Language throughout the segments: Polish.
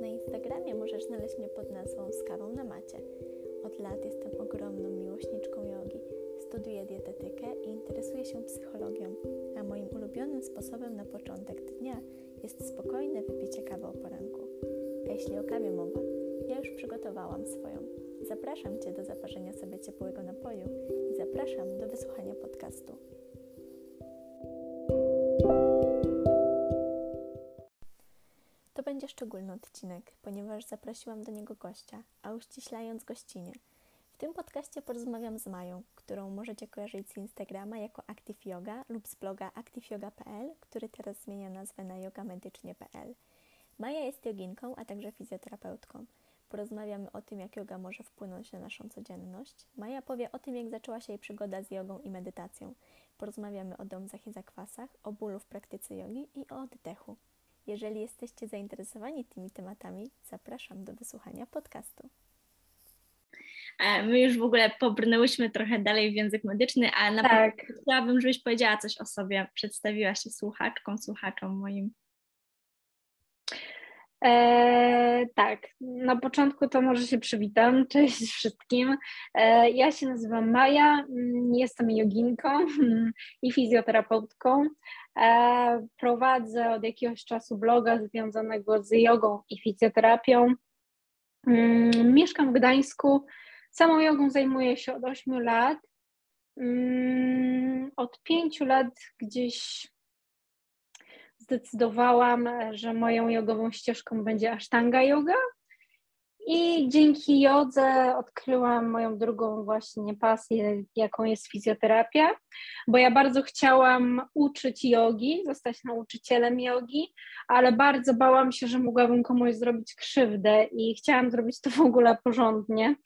Na Instagramie możesz znaleźć mnie pod nazwą Z kawą na macie. Od lat jestem ogromną miłośniczką jogi, studiuję dietetykę i interesuję się psychologią, a moim ulubionym sposobem na początek dnia jest spokojne wypicie kawy o poranku. A jeśli o kawie mowa, ja już przygotowałam swoją. Zapraszam Cię do zaparzenia sobie ciepłego napoju i zapraszam do wysłuchania podcastu. Szczególny odcinek, ponieważ zaprosiłam do niego gościa, a uściślając gościnie. W tym podcaście porozmawiam z Mają, którą możecie kojarzyć z Instagrama jako Active Yoga lub z bloga activeyoga.pl, który teraz zmienia nazwę na yogamedycznie.pl. Maja jest joginką, a także fizjoterapeutką. Porozmawiamy o tym, jak yoga może wpłynąć na naszą codzienność. Maja powie o tym, jak zaczęła się jej przygoda z jogą i medytacją. Porozmawiamy o dądzach i zakwasach, o bólu w praktyce jogi i o oddechu. Jeżeli jesteście zainteresowani tymi tematami, zapraszam do wysłuchania podcastu. E, my już w ogóle pobrnęłyśmy trochę dalej w język medyczny, a na tak. chciałabym, żebyś powiedziała coś o sobie, przedstawiła się słuchaczkom, słuchaczom moim. E, tak, na początku to może się przywitam. Cześć wszystkim. E, ja się nazywam Maja, mm, jestem joginką i fizjoterapeutką. E, prowadzę od jakiegoś czasu bloga związanego z jogą i fizjoterapią. Mm, mieszkam w Gdańsku. Samą jogą zajmuję się od 8 lat. Mm, od 5 lat gdzieś zdecydowałam, że moją jogową ścieżką będzie Ashtanga Yoga. I dzięki jodze odkryłam moją drugą właśnie pasję, jaką jest fizjoterapia, bo ja bardzo chciałam uczyć jogi, zostać nauczycielem jogi, ale bardzo bałam się, że mogłabym komuś zrobić krzywdę i chciałam zrobić to w ogóle porządnie.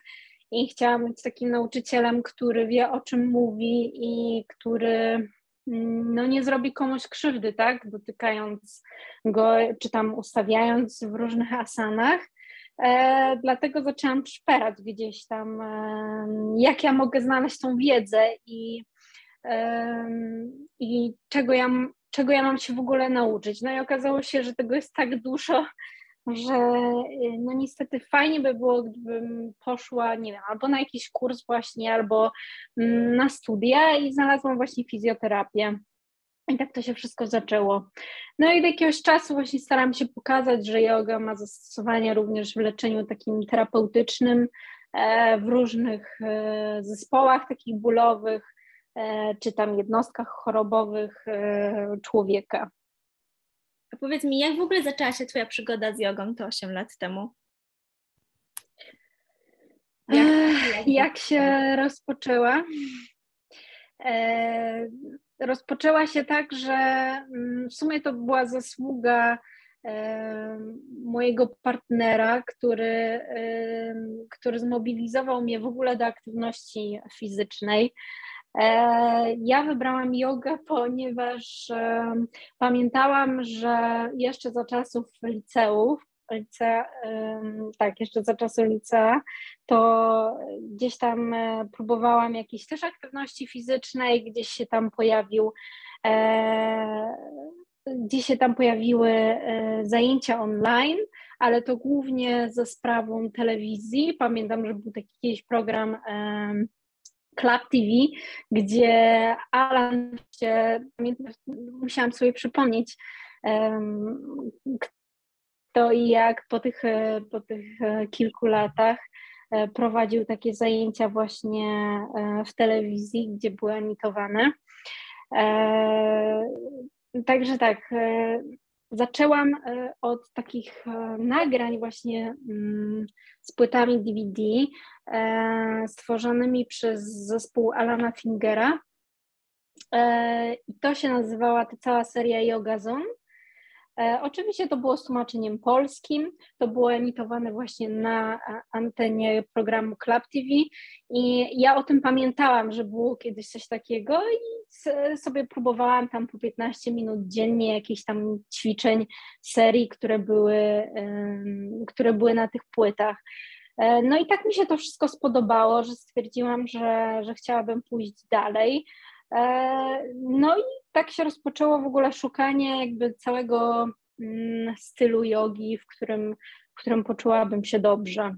I chciałam być takim nauczycielem, który wie o czym mówi i który no nie zrobi komuś krzywdy, tak, dotykając go, czy tam ustawiając w różnych asanach. E, dlatego zaczęłam szperać gdzieś tam, e, jak ja mogę znaleźć tą wiedzę i, e, i czego, ja, czego ja mam się w ogóle nauczyć. No i okazało się, że tego jest tak dużo, że y, no niestety fajnie by było, gdybym poszła, nie wiem, albo na jakiś kurs właśnie, albo mm, na studia i znalazłam właśnie fizjoterapię. I tak to się wszystko zaczęło. No i do jakiegoś czasu właśnie staram się pokazać, że yoga ma zastosowanie również w leczeniu takim terapeutycznym, e, w różnych e, zespołach takich bólowych, e, czy tam jednostkach chorobowych człowieka. A powiedz mi, jak w ogóle zaczęła się Twoja przygoda z jogą to 8 lat temu? Jak, jak się rozpoczęła? E, rozpoczęła się tak, że mm, w sumie to była zasługa e, mojego partnera, który, e, który zmobilizował mnie w ogóle do aktywności fizycznej. E, ja wybrałam jogę, ponieważ pamiętałam, że jeszcze za czasów liceów, lice, tak, jeszcze za czasów licea, to gdzieś tam e, próbowałam jakiejś też aktywności fizycznej, gdzieś się tam pojawił e, gdzieś się tam pojawiły zajęcia online, ale to głównie ze sprawą telewizji. Pamiętam, że był taki jakiś program Club TV, gdzie Alan się, musiałam sobie przypomnieć, kto i jak po tych, po tych e, kilku latach e, prowadził takie zajęcia właśnie e, w telewizji, gdzie były emitowane. Także tak, zaczęłam e, od takich e, nagrań właśnie mm, z płytami DVD e, stworzonymi przez zespół Alana Fingera. I to się nazywała ta cała seria Yoga Zone. E, oczywiście to było z tłumaczeniem polskim, to było emitowane właśnie na antenie programu Club TV i ja o tym pamiętałam, że było kiedyś coś takiego i sobie próbowałam tam po 15 minut dziennie jakichś tam ćwiczeń, serii, które były, które były na tych płytach. E, no i tak mi się to wszystko spodobało, że stwierdziłam, że, że chciałabym pójść dalej. E, no i tak się rozpoczęło w ogóle szukanie jakby całego mm, stylu jogi, w którym, w którym poczułabym się dobrze.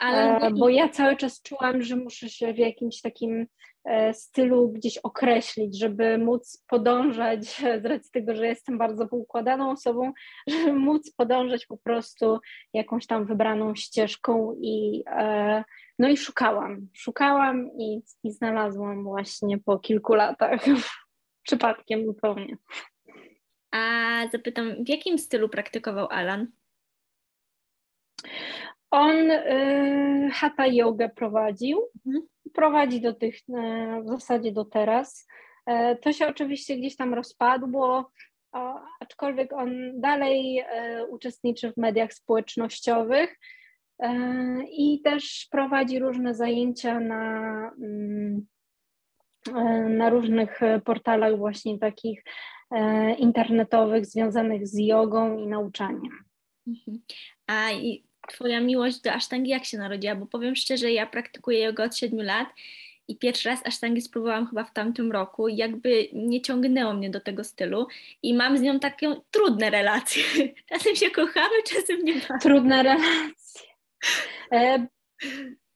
Ale... E, bo ja cały czas czułam, że muszę się w jakimś takim e, stylu gdzieś określić, żeby móc podążać, z racji tego, że jestem bardzo poukładaną osobą, żeby móc podążać po prostu jakąś tam wybraną ścieżką i e, no i szukałam, szukałam i, i znalazłam właśnie po kilku latach, przypadkiem zupełnie. A zapytam, w jakim stylu praktykował Alan? On y, hatha jogę prowadził, mhm. prowadzi do tych, y, w zasadzie do teraz. Y, to się oczywiście gdzieś tam rozpadło, o, aczkolwiek on dalej y, uczestniczy w mediach społecznościowych y, i też prowadzi różne zajęcia na, y, na różnych portalach właśnie takich internetowych związanych z jogą i nauczaniem. Mhm. A Twoja miłość do asztangi jak się narodziła? Bo powiem szczerze, ja praktykuję jogę od 7 lat i pierwszy raz asztangi spróbowałam chyba w tamtym roku i jakby nie ciągnęło mnie do tego stylu i mam z nią takie trudne relacje. Czasem się kochamy, czasem nie ma. Trudne relacje. E,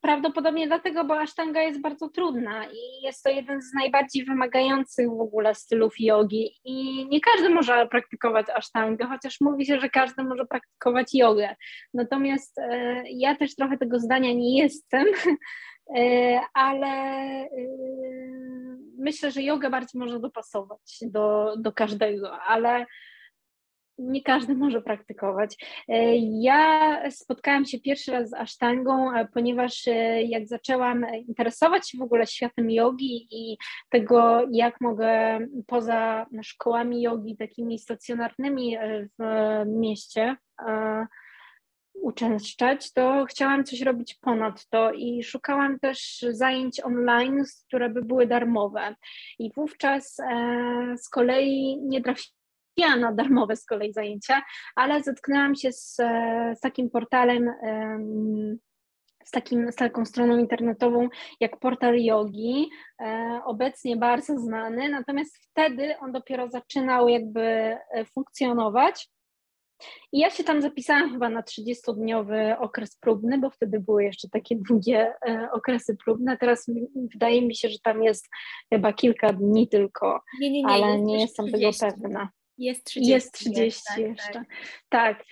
Prawdopodobnie dlatego, bo asztanga jest bardzo trudna i jest to jeden z najbardziej wymagających w ogóle stylów jogi i nie każdy może praktykować asztangę, chociaż mówi się, że każdy może praktykować jogę. Natomiast e, ja też trochę tego zdania nie jestem, e, ale e, myślę, że jogę bardziej może dopasować do, do każdego, ale nie każdy może praktykować. E, ja spotkałam się pierwszy raz z asztangą, e, ponieważ e, jak zaczęłam interesować się w ogóle światem jogi i tego, jak mogę poza szkołami jogi takimi stacjonarnymi w mieście uczęszczać, to chciałam coś robić ponad to i szukałam też zajęć online, które by były darmowe. I wówczas z kolei nie trafiłam na darmowe z kolei zajęcia, ale zetknęłam się z, z takim portalem, z, takim, z taką stroną internetową jak portal yogi, e, obecnie bardzo znany, natomiast wtedy on dopiero zaczynał jakby e, funkcjonować. I ja się tam zapisałam chyba na 30-dniowy okres próbny, bo wtedy były jeszcze takie długie e, okresy próbne. Teraz wydaje mi się, że tam jest chyba kilka dni tylko, nie, nie, nie, ale nie jestem 30. tego pewna. Jest 30. Jest 30 tak, jeszcze. Tak. tak.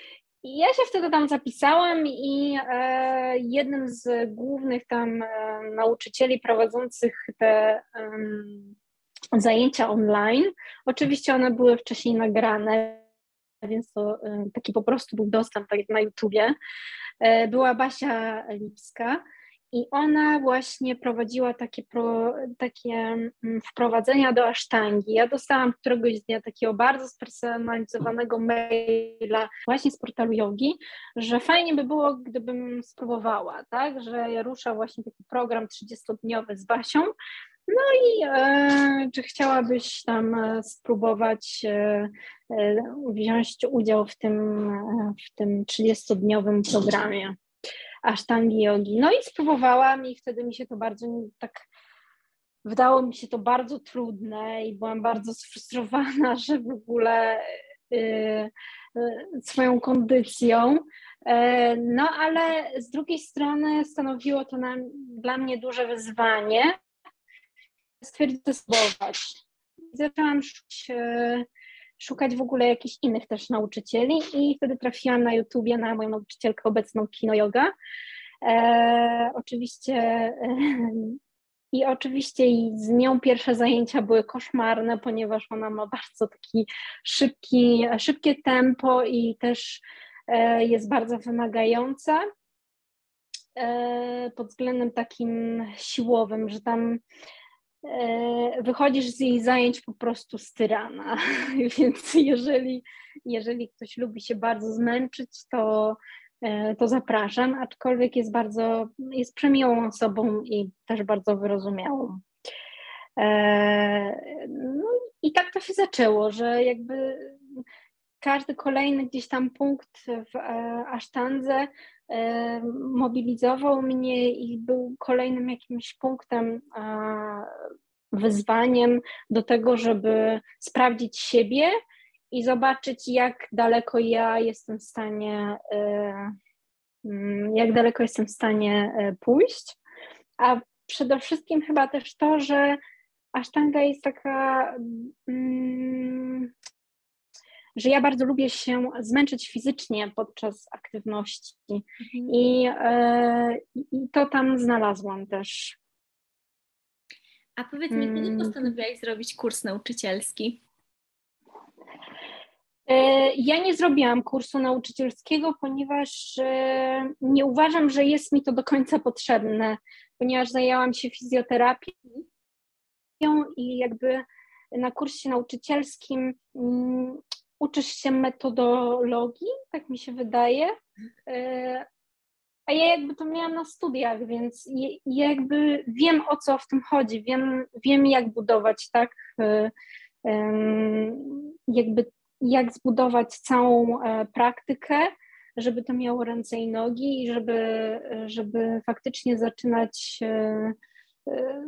I ja się wtedy tam zapisałam i e, jednym z głównych tam e, nauczycieli prowadzących te zajęcia online, oczywiście one były wcześniej nagrane, więc to e, taki po prostu był dostęp tak jak na YouTubie, e, była Basia Lipska i ona właśnie prowadziła takie, pro, takie mm, wprowadzenia do asztangi. Ja dostałam któregoś dnia takiego bardzo spersonalizowanego maila właśnie z portalu yogi, że fajnie by było, gdybym spróbowała, tak, że rusza właśnie taki program 30-dniowy z Basią, no i e, czy chciałabyś tam e, spróbować e, e, wziąć udział w tym, e, w tym 30-dniowym programie? Asztangi jogi. No i spróbowałam i wtedy mi się to bardzo tak wydało mi się to bardzo trudne i byłam bardzo sfrustrowana, że w ogóle yy, swoją kondycją. Yy, no ale z drugiej strony stanowiło to dla mnie duże wyzwanie stwierdzić, spróbować. Zaczęłam szukać yy, szukać w ogóle jakichś innych też nauczycieli i wtedy trafiłam na YouTubie na moją nauczycielkę obecną Kino Yoga. E, oczywiście e, i oczywiście z nią pierwsze zajęcia były koszmarne, ponieważ ona ma bardzo taki szybki, szybkie tempo i też e, jest bardzo wymagająca e, pod względem takim siłowym, że tam wychodzisz z jej zajęć po prostu z tyrana. Więc jeżeli, jeżeli ktoś lubi się bardzo zmęczyć, to, e, to zapraszam, aczkolwiek jest bardzo, jest przemiłą osobą i też bardzo wyrozumiałą. E, no i tak to się zaczęło, że jakby każdy kolejny gdzieś tam punkt w asztandze mobilizował mnie i był kolejnym jakimś punktem, wyzwaniem do tego, żeby sprawdzić siebie i zobaczyć, jak daleko ja jestem w stanie, e, mm, jak daleko jestem w stanie e, pójść. A przede wszystkim chyba też to, że asztanga jest taka, mm, że ja bardzo lubię się zmęczyć fizycznie podczas aktywności mhm. I, e, i to tam znalazłam też. A powiedz mi, kiedy mm. postanowiłaś zrobić kurs nauczycielski? E, ja nie zrobiłam kursu nauczycielskiego, ponieważ e, nie uważam, że jest mi to do końca potrzebne, ponieważ zajęłam się fizjoterapią i jakby na kursie nauczycielskim mm, uczysz się metodologii, tak mi się wydaje. E, a ja jakby to miałam na studiach, więc jakby wiem o co w tym chodzi, wiem, wiem jak budować, tak, jakby jak zbudować całą e, praktykę, żeby to miało ręce i nogi i żeby, żeby faktycznie zaczynać e, e,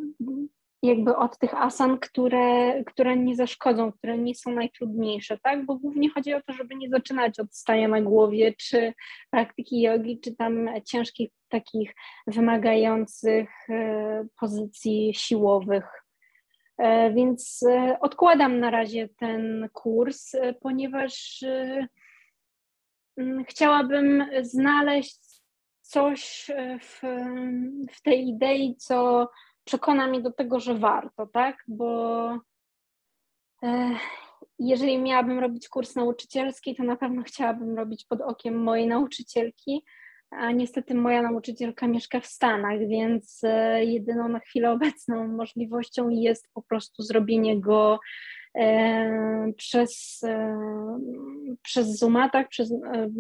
jakby od tych asan, które, które nie zaszkodzą, które nie są najtrudniejsze, tak? Bo głównie chodzi o to, żeby nie zaczynać od stania na głowie, czy praktyki jogi, czy tam ciężkich, takich wymagających pozycji siłowych. E, więc e, odkładam na razie ten kurs, e, ponieważ chciałabym znaleźć coś w, w tej idei, co przekona mnie do tego, że warto, tak? Bo jeżeli miałabym robić kurs nauczycielski, to na pewno chciałabym robić pod okiem mojej nauczycielki, a niestety moja nauczycielka mieszka w Stanach, więc e, jedyną na chwilę obecną możliwością jest po prostu zrobienie go przez, e, przez Zooma, tak, przez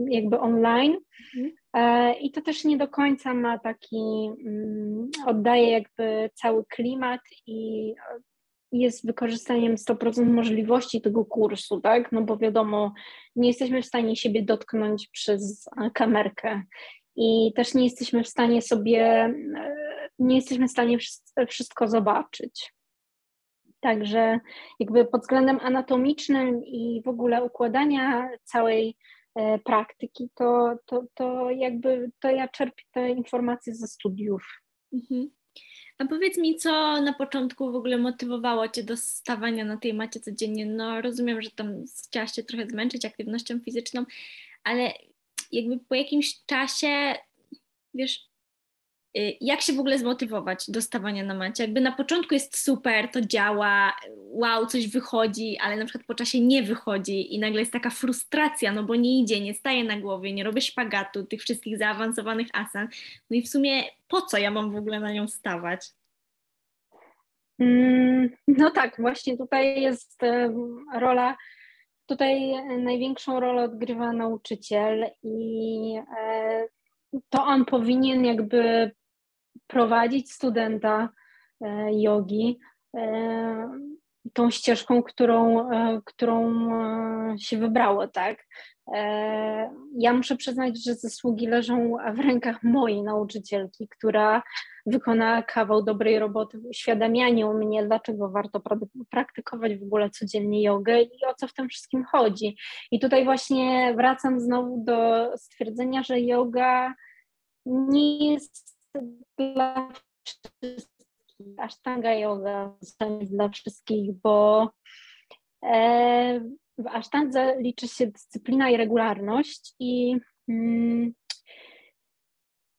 jakby online. Mhm. I to też nie do końca ma taki, mm, oddaje jakby cały klimat i jest wykorzystaniem 100% możliwości tego kursu, tak? No bo wiadomo, nie jesteśmy w stanie siebie dotknąć przez kamerkę i też nie jesteśmy w stanie sobie, e, nie jesteśmy w stanie wszystko zobaczyć. Także jakby pod względem anatomicznym i w ogóle układania całej e, praktyki, to, to, to jakby to ja czerpię te informacje ze studiów. Mhm. A powiedz mi, co na początku w ogóle motywowało Cię do stawania na tej macie codziennie? No rozumiem, że tam chciałaś się trochę zmęczyć aktywnością fizyczną, ale jakby po jakimś czasie, wiesz, jak się w ogóle zmotywować do stawania na macie? Jakby na początku jest super, to działa, wow, coś wychodzi, ale na przykład po czasie nie wychodzi i nagle jest taka frustracja, no bo nie idzie, nie staje na głowie, nie robię szpagatu, tych wszystkich zaawansowanych asan. No i w sumie po co ja mam w ogóle na nią stawać? Mm, no tak, właśnie tutaj jest rola Tutaj największą rolę odgrywa nauczyciel i e, to on powinien jakby prowadzić studenta e, jogi e, tą ścieżką, którą, którą się wybrało, tak? Ja muszę przyznać, że zasługi leżą w rękach mojej nauczycielki, która wykona kawał dobrej roboty w uświadamianiu mnie, dlaczego warto praktykować w ogóle codziennie jogę i o co w tym wszystkim chodzi. I tutaj właśnie wracam znowu do stwierdzenia, że yoga nie jest dla wszystkich, asztanga yoga jest dla wszystkich, bo e, w asztandze liczy się dyscyplina i regularność i mm,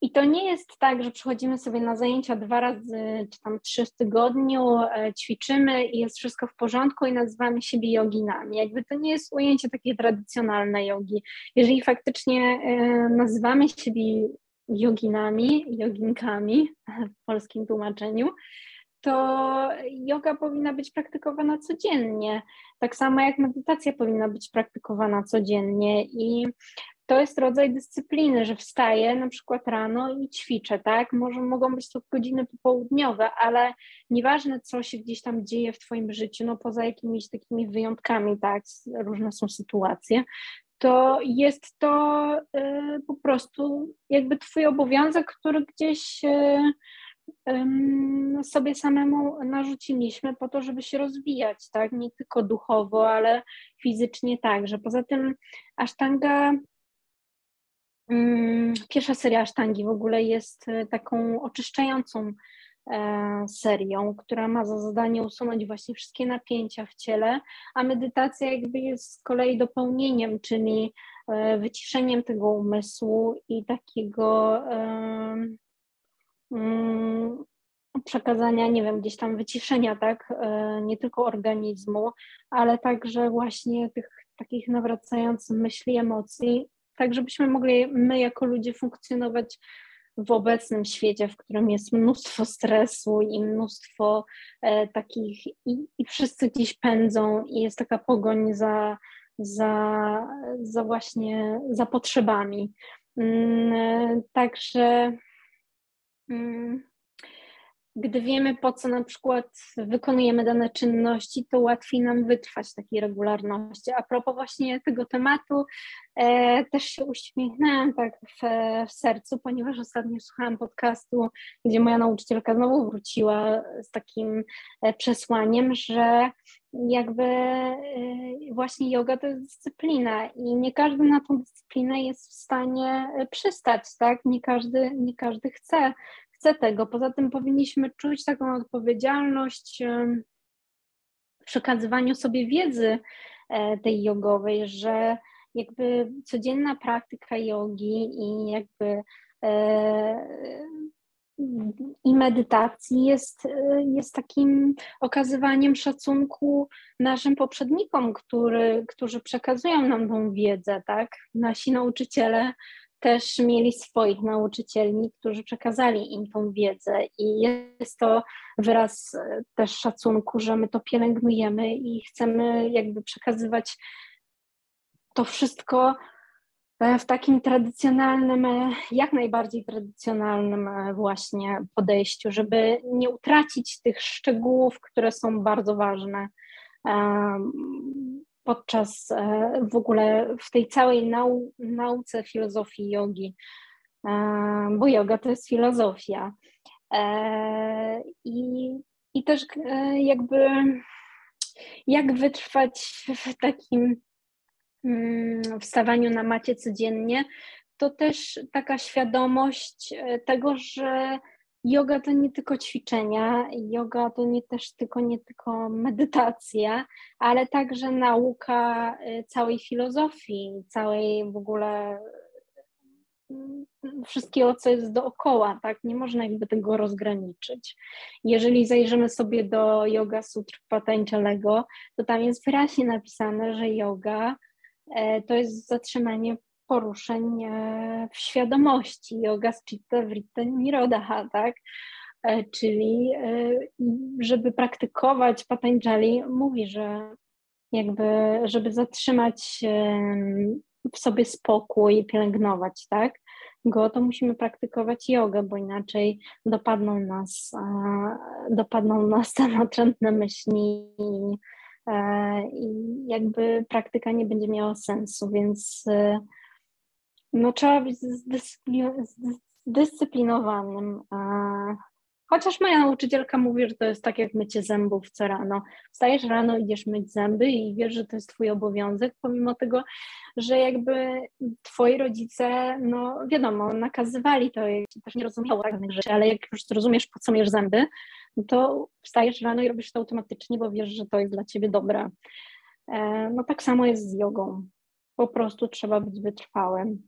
i to nie jest tak, że przychodzimy sobie na zajęcia dwa razy czy tam trzy w tygodniu, e, ćwiczymy i jest wszystko w porządku i nazywamy siebie joginami. Jakby to nie jest ujęcie takiej tradycjonalnej jogi. Jeżeli faktycznie e, nazywamy siebie joginami, joginkami w polskim tłumaczeniu, to yoga powinna być praktykowana codziennie. Tak samo jak medytacja powinna być praktykowana codziennie. I to jest rodzaj dyscypliny, że wstaję na przykład rano i ćwiczę, tak? Może mogą być to godziny popołudniowe, ale nieważne, co się gdzieś tam dzieje w Twoim życiu, no poza jakimiś takimi wyjątkami, tak? Różne są sytuacje, to jest to y, po prostu jakby Twój obowiązek, który gdzieś y, sobie samemu narzuciliśmy po to, żeby się rozwijać, tak? Nie tylko duchowo, ale fizycznie także. Poza tym asztanga, pierwsza seria asztangi w ogóle jest e, taką oczyszczającą e, serią, która ma za zadanie usunąć właśnie wszystkie napięcia w ciele, a medytacja jakby jest z kolei dopełnieniem, czyli e, wyciszeniem tego umysłu i takiego przekazania, nie wiem, gdzieś tam wyciszenia, tak, e, nie tylko organizmu, ale także właśnie tych takich nawracających myśli, emocji, tak żebyśmy mogli my jako ludzie funkcjonować w obecnym świecie, w którym jest mnóstwo stresu i mnóstwo e, takich, i, i wszyscy gdzieś pędzą i jest taka pogoń za, za, za właśnie, za potrzebami. Mm, e, także Mm, gdy wiemy, po co na przykład wykonujemy dane czynności, to łatwiej nam wytrwać takiej regularności. A propos właśnie tego tematu, e, też się uśmiechnęłam tak w, w, sercu, ponieważ ostatnio słuchałam podcastu, gdzie moja nauczycielka znowu wróciła z takim e, przesłaniem, że jakby e, właśnie yoga to jest dyscyplina i nie każdy na tą dyscyplinę jest w stanie e, przystać, tak? Nie każdy, nie każdy chce, chce tego. Poza tym powinniśmy czuć taką odpowiedzialność w przekazywaniu sobie wiedzy e, tej jogowej, że jakby codzienna praktyka jogi i jakby i medytacji jest, jest takim okazywaniem szacunku naszym poprzednikom, który, którzy przekazują nam tą wiedzę, tak? Nasi nauczyciele też mieli swoich nauczycieli, którzy przekazali im tą wiedzę i jest to wyraz też szacunku, że my to pielęgnujemy i chcemy jakby przekazywać to wszystko E, w takim tradycjonalnym, e, jak najbardziej tradycjonalnym e, właśnie podejściu, żeby nie utracić tych szczegółów, które są bardzo ważne podczas w ogóle w tej całej nau nauce filozofii jogi, bo yoga to jest filozofia. I, i też jakby jak wytrwać w takim Mm, wstawaniu na macie codziennie, to też taka świadomość e, tego, że yoga to nie tylko ćwiczenia, yoga to nie też tylko nie tylko medytacja, ale także nauka e, całej filozofii, całej w ogóle mm, wszystkiego, co jest dookoła, tak? Nie można jakby tego rozgraniczyć. Jeżeli zajrzymy sobie do Yoga Sutr Patanjalego, to tam jest wyraźnie napisane, że yoga E, to jest zatrzymanie poruszeń e, w świadomości, yoga z chitta vritta tak? E, czyli żeby praktykować Patanjali mówi, że jakby, żeby zatrzymać w sobie spokój i pielęgnować, tak? Go, to musimy praktykować jogę, bo inaczej dopadną nas, dopadną nas te natrętne myśli E, i jakby praktyka nie będzie miała sensu, więc e, no, trzeba być zdyscyplinowanym. Chociaż moja nauczycielka mówi, że to jest tak jak mycie zębów co rano. Wstajesz rano, idziesz myć zęby i wiesz, że to jest twój obowiązek, pomimo tego, że jakby twoi rodzice, no wiadomo, nakazywali to, ja też nie rozumiało pewnych rzeczy, ale jak już zrozumiesz, po co myjesz zęby, no to wstajesz rano i robisz to automatycznie, bo wiesz, że to jest dla ciebie dobre. E, no tak samo jest z jogą. Po prostu trzeba być wytrwałym.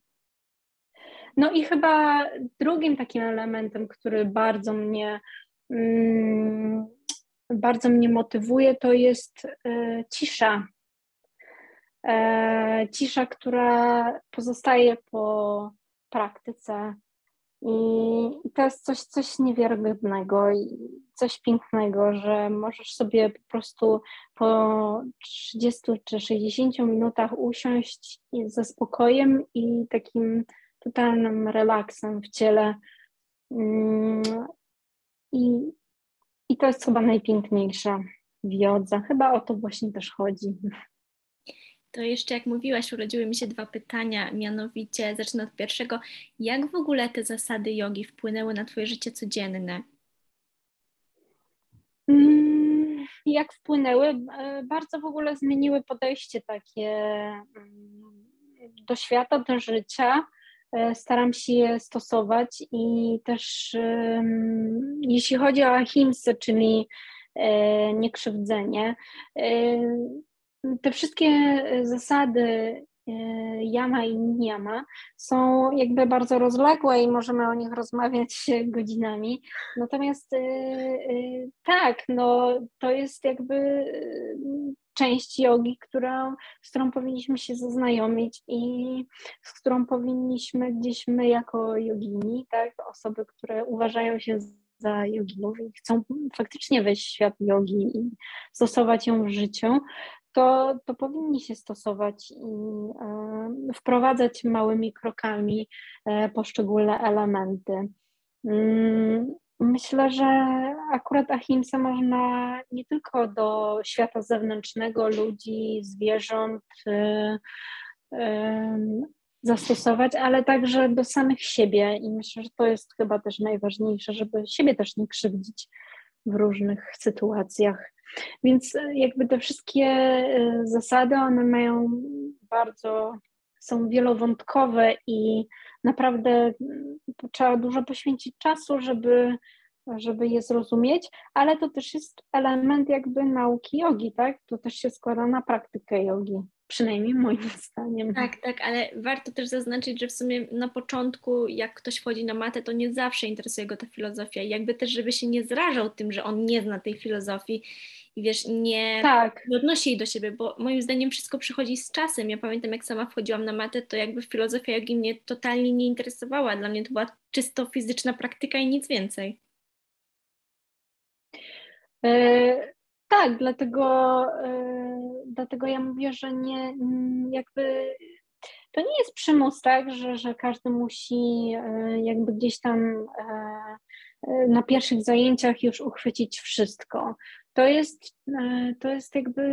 No i chyba drugim takim elementem, który bardzo mnie mm, bardzo mnie motywuje, to jest y, cisza. E, cisza, która pozostaje po praktyce. I to jest coś, coś niewiarygodnego i coś pięknego, że możesz sobie po prostu po 30 czy 60 minutach usiąść ze spokojem i takim totalnym relaksem w ciele. Mm, I, i to jest chyba najpiękniejsze w jodze. Chyba o to właśnie też chodzi. To jeszcze jak mówiłaś, urodziły mi się dwa pytania, mianowicie zacznę od pierwszego. Jak w ogóle te zasady jogi wpłynęły na Twoje życie codzienne? Mm, jak wpłynęły? E, bardzo w ogóle zmieniły podejście takie mm, do świata, do życia. E, staram się je stosować i też jeśli chodzi o ahimsę, czyli e, niekrzywdzenie, te wszystkie zasady Yama i Niyama są jakby bardzo rozległe i możemy o nich rozmawiać godzinami. Natomiast tak, no to jest jakby część jogi, która, z którą powinniśmy się zaznajomić i z którą powinniśmy gdzieś my jako jogini, tak, osoby, które uważają się za joginów i chcą faktycznie wejść w świat jogi i stosować ją w życiu, to, to powinni się stosować i e, wprowadzać małymi krokami e, poszczególne elementy. Mm, myślę, że akurat ahimsa można nie tylko do świata zewnętrznego, ludzi, zwierząt e, zastosować, ale także do samych siebie i myślę, że to jest chyba też najważniejsze, żeby siebie też nie krzywdzić w różnych sytuacjach. Więc e, jakby te wszystkie zasady, one mają bardzo, są wielowątkowe i naprawdę mm, trzeba dużo poświęcić czasu, żeby, żeby je zrozumieć, ale to też jest element jakby nauki jogi, tak? To też się składa na praktykę jogi przynajmniej moim zdaniem. Tak, tak, ale warto też zaznaczyć, że w sumie na początku, jak ktoś wchodzi na matę, to nie zawsze interesuje go ta filozofia. I jakby też, żeby się nie zrażał tym, że on nie zna tej filozofii i wiesz, nie, tak. nie odnosi jej do siebie, bo moim zdaniem wszystko przychodzi z czasem. Ja pamiętam, jak sama wchodziłam na matę, to jakby filozofia jogi mnie totalnie nie interesowała. Dla mnie to była czysto fizyczna praktyka i nic więcej. E, tak, dlatego, yy, dlatego ja mówię, że nie jakby to nie jest przymus, tak, że, że każdy musi yy, jakby gdzieś tam yy, na pierwszych zajęciach już uchwycić wszystko to jest, e, to jest jakby,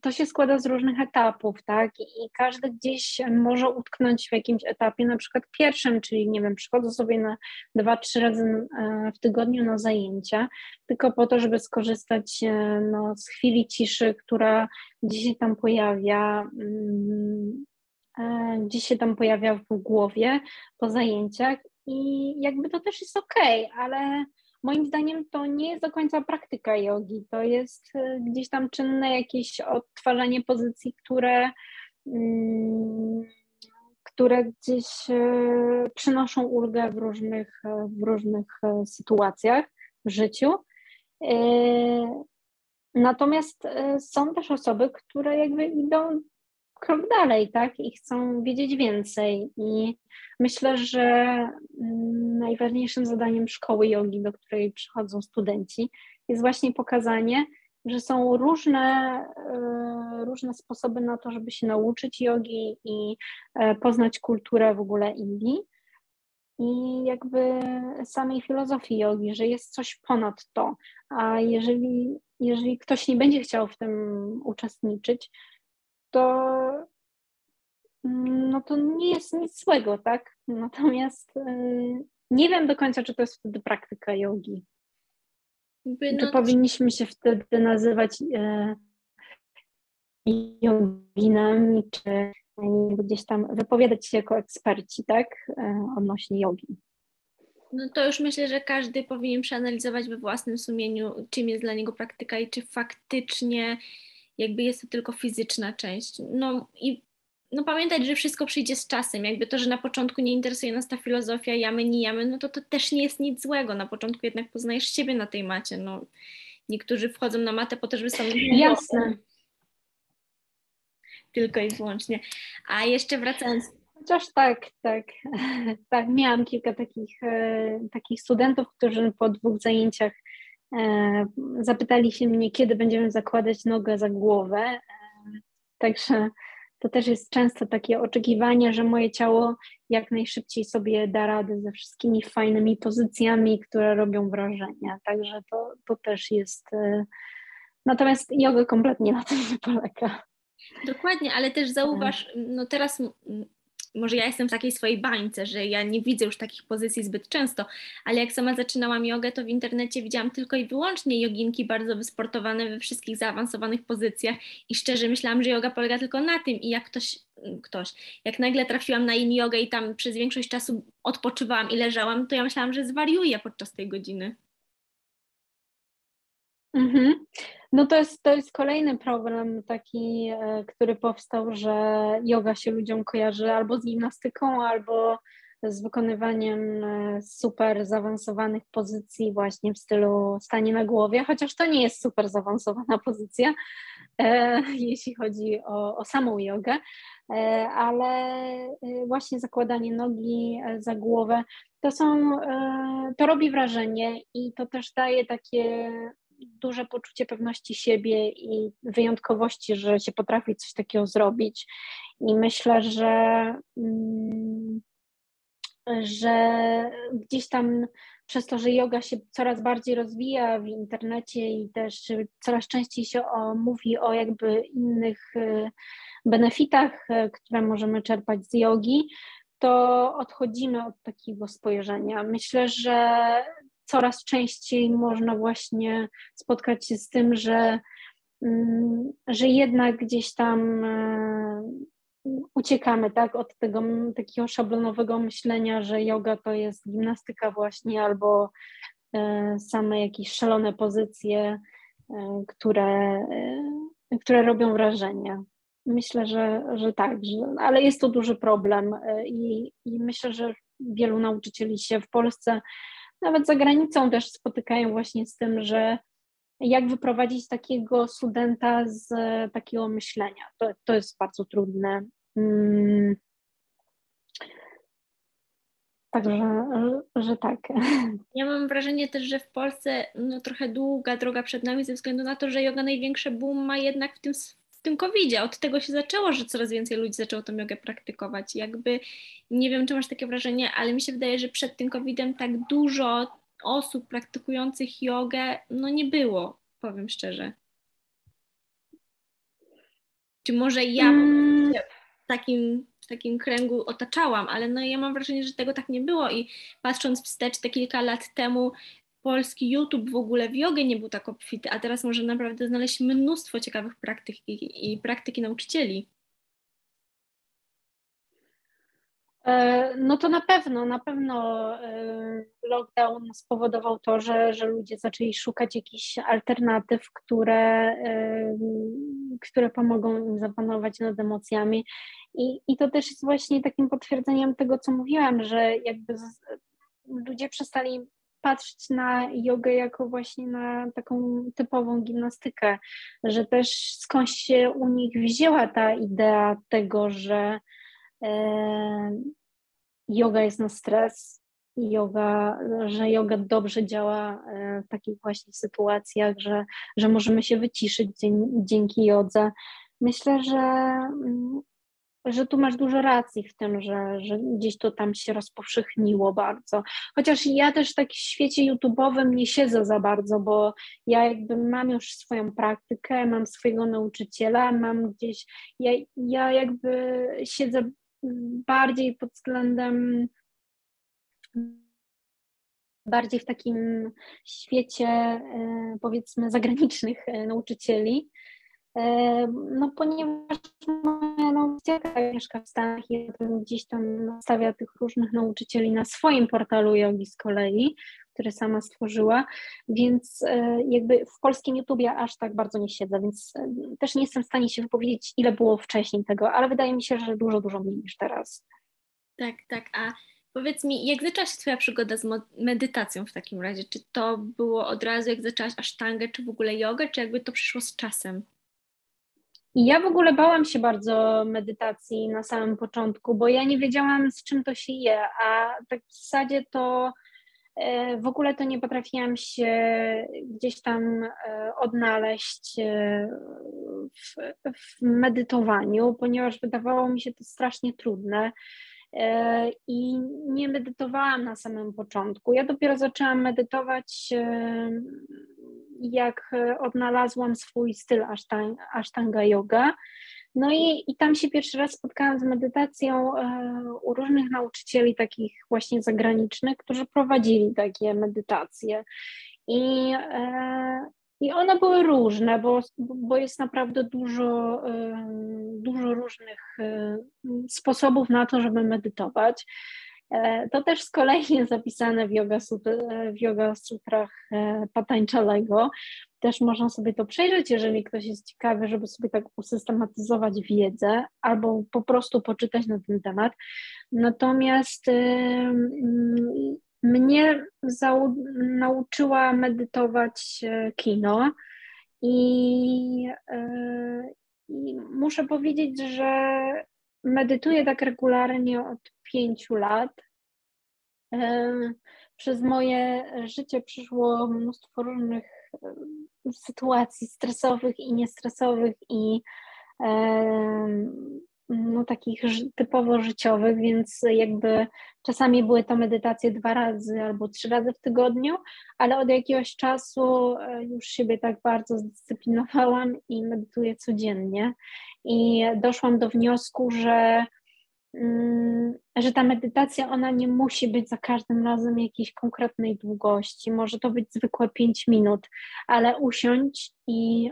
to się składa z różnych etapów, tak? I każdy gdzieś może utknąć w jakimś etapie, na przykład pierwszym, czyli nie wiem, przychodzę sobie na dwa, trzy razy e, w tygodniu na zajęcia, tylko po to, żeby skorzystać e, no, z chwili ciszy, która gdzieś się tam pojawia, mm, gdzieś się tam pojawia w głowie po zajęciach i jakby to też jest okej, okay, ale moim zdaniem to nie jest do końca praktyka jogi, to jest e, gdzieś tam czynne jakieś odtwarzanie pozycji, które, mm, które gdzieś e, przynoszą ulgę w różnych, e, w różnych sytuacjach w życiu. Natomiast są też osoby, które jakby idą krok dalej, tak? I chcą wiedzieć więcej. I myślę, że mm, najważniejszym zadaniem szkoły jogi, do której przychodzą studenci, jest właśnie pokazanie, że są różne, e, różne sposoby na to, żeby się nauczyć jogi i e, poznać kulturę w ogóle Indii. I jakby samej filozofii jogi, że jest coś ponad to. A jeżeli, jeżeli ktoś nie będzie chciał w tym uczestniczyć, to no to nie jest nic złego, tak? Natomiast yy, nie wiem do końca, czy to jest wtedy praktyka jogi. No... Czy powinniśmy się wtedy nazywać yy, joginami, czy gdzieś tam wypowiadać się jako eksperci, tak? Yy, odnośnie jogi. No to już myślę, że każdy powinien przeanalizować we własnym sumieniu, czym jest dla niego praktyka i czy faktycznie jakby jest to tylko fizyczna część. No i no pamiętać, że wszystko przyjdzie z czasem. Jakby to, że na początku nie interesuje nas ta filozofia jamy, nie jamy, no to to też nie jest nic złego. Na początku jednak poznajesz siebie na tej macie. No, niektórzy wchodzą na matę po to, żeby sobie... Jasne. Tylko i wyłącznie. A jeszcze wracając... Chociaż tak, tak. Tak, miałam kilka takich, e, takich studentów, którzy po dwóch zajęciach zapytali się mnie, kiedy będziemy zakładać nogę za głowę. E, także to też jest często takie oczekiwanie, że moje ciało jak najszybciej sobie da radę ze wszystkimi fajnymi pozycjami, które robią wrażenie. Także to, to też jest. E, natomiast yoga kompletnie na tym nie polega. Dokładnie, ale też zauważ, no teraz może ja jestem w takiej swojej bańce, że ja nie widzę już takich pozycji zbyt często, ale jak sama zaczynałam jogę, to w internecie widziałam tylko i wyłącznie joginki bardzo wysportowane we wszystkich zaawansowanych pozycjach i szczerze myślałam, że yoga polega tylko na tym i jak ktoś, ktoś, jak nagle trafiłam na in jogę i tam przez większość czasu odpoczywałam i leżałam, to ja myślałam, że zwariuję podczas tej godziny. Mhm. No to jest, to jest kolejny problem taki, e, który powstał, że yoga się ludziom kojarzy albo z gimnastyką, albo z wykonywaniem e, super zaawansowanych pozycji właśnie w stylu stanie na głowie, chociaż to nie jest super zaawansowana pozycja, e, jeśli chodzi o, o samą jogę, e, ale e, właśnie zakładanie nogi za głowę to są, e, to robi wrażenie i to też daje takie duże poczucie pewności siebie i wyjątkowości, że się potrafi coś takiego zrobić. I myślę, że, mm, że gdzieś tam przez to, że yoga się coraz bardziej rozwija w internecie i też coraz częściej się o, mówi o jakby innych y, benefitach, y, które możemy czerpać z jogi, to odchodzimy od takiego spojrzenia. Myślę, że coraz częściej można właśnie spotkać się z tym, że, mm, że jednak gdzieś tam e, uciekamy tak, od tego takiego szablonowego myślenia, że yoga to jest gimnastyka właśnie albo e, same jakieś szalone pozycje, e, które, które robią wrażenie. Myślę, że, że tak, że, ale jest to duży problem i, i myślę, że wielu nauczycieli się w Polsce nawet za granicą też spotykają właśnie z tym, że jak wyprowadzić takiego studenta z takiego myślenia. To, to jest bardzo trudne. Hmm. Także, że, że, tak. Ja mam wrażenie też, że w Polsce no, trochę długa droga przed nami ze względu na to, że yoga największy boom ma jednak w tym w tym COVID-zie. Od tego się zaczęło, że coraz więcej ludzi zaczęło tą jogę praktykować. Jakby nie wiem, czy masz takie wrażenie, ale mi się wydaje, że przed tym COVID-em tak dużo osób praktykujących jogę no nie było, powiem szczerze. Czy może ja mm. w takim, w takim kręgu otaczałam, ale no ja mam wrażenie, że tego tak nie było i patrząc wstecz te kilka lat temu, polski YouTube w ogóle w jogę nie był tak obfity, a teraz może naprawdę znaleźć mnóstwo ciekawych praktyk i, i praktyki nauczycieli. E, no to na pewno, na pewno e, lockdown spowodował to, że, że ludzie zaczęli szukać jakichś alternatyw, które, e, które pomogą im zapanować nad emocjami. I, I to też jest właśnie takim potwierdzeniem tego, co mówiłam, że jakby ludzie przestali patrzeć na jogę jako właśnie na taką typową gimnastykę, że też skądś się u nich wzięła ta idea tego, że e, yoga jest na stres, yoga, że yoga dobrze działa e, w takich właśnie sytuacjach, że, że możemy się wyciszyć dzięki jodze. Myślę, że mm, że tu masz dużo racji w tym, że, że gdzieś to tam się rozpowszechniło bardzo. Chociaż ja też w świecie YouTube'owym nie siedzę za bardzo, bo ja jakby mam już swoją praktykę, mam swojego nauczyciela, mam gdzieś, ja, ja jakby siedzę bardziej pod względem bardziej w takim świecie e, powiedzmy zagranicznych e, nauczycieli, no ponieważ moja nauczycielka mieszka w Stanach i gdzieś tam stawia tych różnych nauczycieli na swoim portalu jogi z kolei, który sama stworzyła, więc e, jakby w polskim YouTubie aż tak bardzo nie siedzę, więc e, też nie jestem w stanie się wypowiedzieć, ile było wcześniej tego, ale wydaje mi się, że dużo, dużo mniej niż teraz. Tak, tak, a Powiedz mi, jak zaczęła się Twoja przygoda z medytacją w takim razie? Czy to było od razu, jak zaczęłaś asztangę, czy w ogóle jogę, czy jakby to przyszło z czasem? I ja w ogóle bałam się bardzo medytacji na samym początku, bo ja nie wiedziałam, z czym to się je, a tak w zasadzie to e, w ogóle to nie potrafiłam się gdzieś tam e, odnaleźć e, w, w medytowaniu, ponieważ wydawało mi się to strasznie trudne i nie medytowałam na samym początku. Ja dopiero zaczęłam medytować jak e, odnalazłam swój styl ashtanga yoga, No i, i tam się pierwszy raz spotkałam z medytacją u różnych nauczycieli, takich właśnie zagranicznych, którzy prowadzili takie medytacje. I, i one były różne, bo, bo jest naprawdę dużo, dużo różnych sposobów na to, żeby medytować. E, to też z kolei jest zapisane w Yoga, w yoga Sutrach e, Patańczalego. Też można sobie to przejrzeć, jeżeli ktoś jest ciekawy, żeby sobie tak usystematyzować wiedzę albo po prostu poczytać na ten temat. Natomiast mnie nauczyła medytować e, kino i, i muszę powiedzieć, że medytuję tak regularnie od pięciu lat. Przez moje życie przyszło mnóstwo różnych sytuacji stresowych i niestresowych i no, takich typowo życiowych, więc jakby czasami były to medytacje dwa razy albo trzy razy w tygodniu, ale od jakiegoś czasu e, już siebie tak bardzo zdyscyplinowałam i medytuję codziennie. I doszłam do wniosku, że, mm, że ta medytacja ona nie musi być za każdym razem jakiejś konkretnej długości. Może to być zwykłe 5 minut, ale usiądź i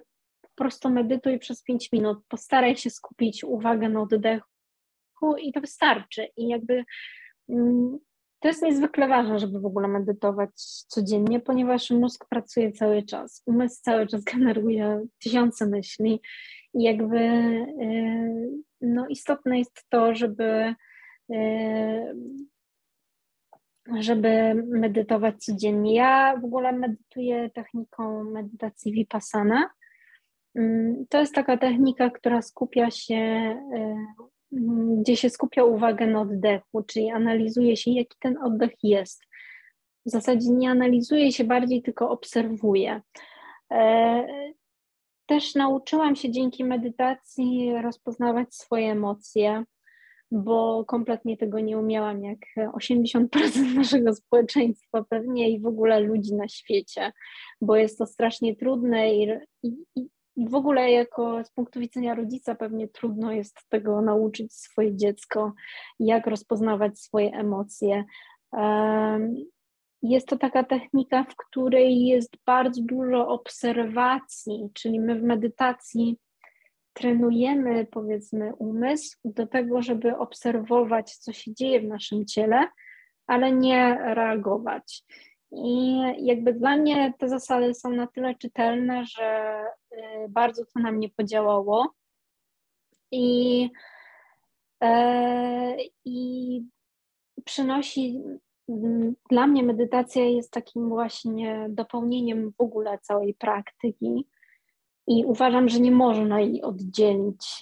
po prostu medytuj przez 5 minut. Postaraj się skupić uwagę na oddechu i to wystarczy. I jakby mm, to jest niezwykle ważne, żeby w ogóle medytować codziennie, ponieważ mózg pracuje cały czas, umysł cały czas generuje tysiące myśli i jakby y, no, istotne jest to, żeby y, żeby medytować codziennie. Ja w ogóle medytuję techniką medytacji Vipassana. Mm, to jest taka technika, która skupia się, y, gdzie się skupia uwagę na oddechu, czyli analizuje się, jaki ten oddech jest. W zasadzie nie analizuje się bardziej, tylko obserwuje. E, też nauczyłam się dzięki medytacji rozpoznawać swoje emocje, bo kompletnie tego nie umiałam, jak 80% naszego społeczeństwa pewnie i w ogóle ludzi na świecie, bo jest to strasznie trudne i, i, w ogóle jako z punktu widzenia rodzica pewnie trudno jest tego nauczyć swoje dziecko, jak rozpoznawać swoje emocje. Jest to taka technika, w której jest bardzo dużo obserwacji, czyli my w medytacji trenujemy, powiedzmy, umysł do tego, żeby obserwować, co się dzieje w naszym ciele, ale nie reagować. I jakby dla mnie te zasady są na tyle czytelne, że y, bardzo to na mnie podziałało. I, e, i przynosi dla mnie medytacja jest takim właśnie dopełnieniem w ogóle całej praktyki i uważam, że nie można jej oddzielić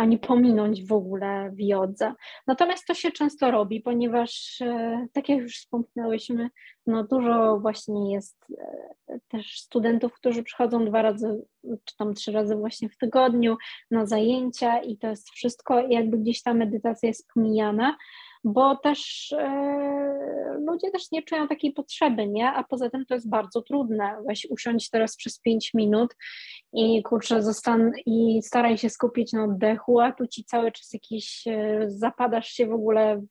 ani pominąć w ogóle w jodze. Natomiast to się często robi, ponieważ e, tak jak już wspomniałyśmy, no dużo właśnie jest e, też studentów, którzy przychodzą dwa razy czy tam trzy razy właśnie w tygodniu na zajęcia i to jest wszystko, jakby gdzieś ta medytacja jest pomijana bo też e, ludzie też nie czują takiej potrzeby, nie? A poza tym to jest bardzo trudne. Weź usiądź teraz przez 5 minut i kurczę, zostan i staraj się skupić na oddechu, a tu ci cały czas jakiś e, zapadasz się w ogóle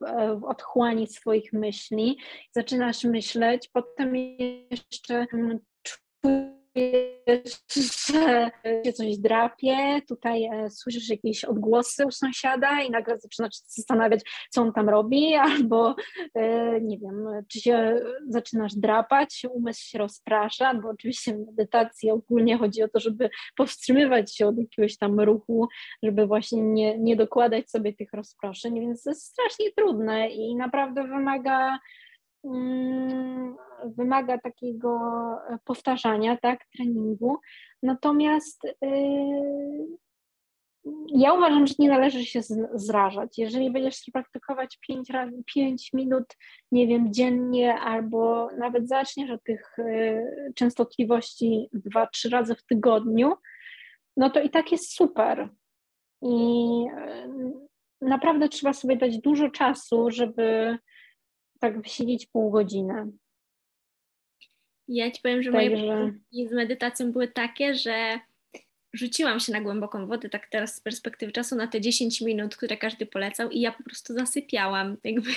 w, e, w otchłani swoich myśli, zaczynasz myśleć, potem jeszcze mm, czujesz że się coś drapie, tutaj e, słyszysz jakieś odgłosy u sąsiada i nagle zaczynasz zastanawiać, co on tam robi, albo e, nie wiem, czy się zaczynasz drapać, umysł się rozprasza, bo oczywiście w medytacji ogólnie chodzi o to, żeby powstrzymywać się od jakiegoś tam ruchu, żeby właśnie nie, nie dokładać sobie tych rozproszeń, więc to jest strasznie trudne i naprawdę wymaga wymaga takiego powtarzania, tak, treningu. Natomiast yy, ja uważam, że nie należy się zrażać. Jeżeli będziesz praktykować 5 razy 5 minut, nie wiem, dziennie, albo nawet zaczniesz od tych yy, częstotliwości 2-3 razy w tygodniu, no to i tak jest super. I yy, naprawdę trzeba sobie dać dużo czasu, żeby tak wysiedzieć pół godziny. Ja ci powiem, że moje że... z medytacją były takie, że rzuciłam się na głęboką wodę, tak teraz z perspektywy czasu, na te 10 minut, które każdy polecał i ja po prostu zasypiałam, jakby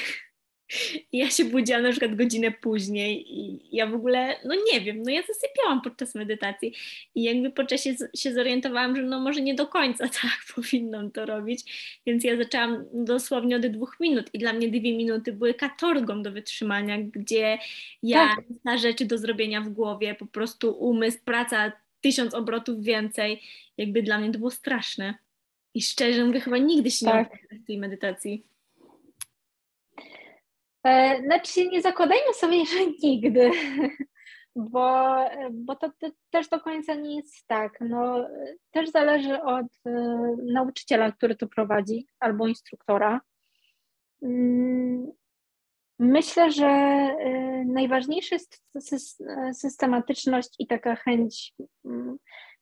i ja się budziłam na przykład godzinę później i ja w ogóle, no nie wiem, no ja zasypiałam podczas medytacji i jakby po czasie się zorientowałam, że no może nie do końca tak powinnam to robić, więc ja zaczęłam dosłownie od dwóch minut i dla mnie dwie minuty były katorgą do wytrzymania, gdzie ja tak. na rzeczy do zrobienia w głowie, po prostu umysł, praca tysiąc obrotów więcej, jakby dla mnie to było straszne. I szczerze mówię, chyba nigdy się tak. nie w tej medytacji. E, znaczy nie zakładajmy sobie, że nigdy, bo, bo to, też do końca nie jest tak. No, też zależy od y, nauczyciela, który to prowadzi, albo instruktora. Mm, myślę, że y, najważniejsza jest systematyczność i taka chęć, mm,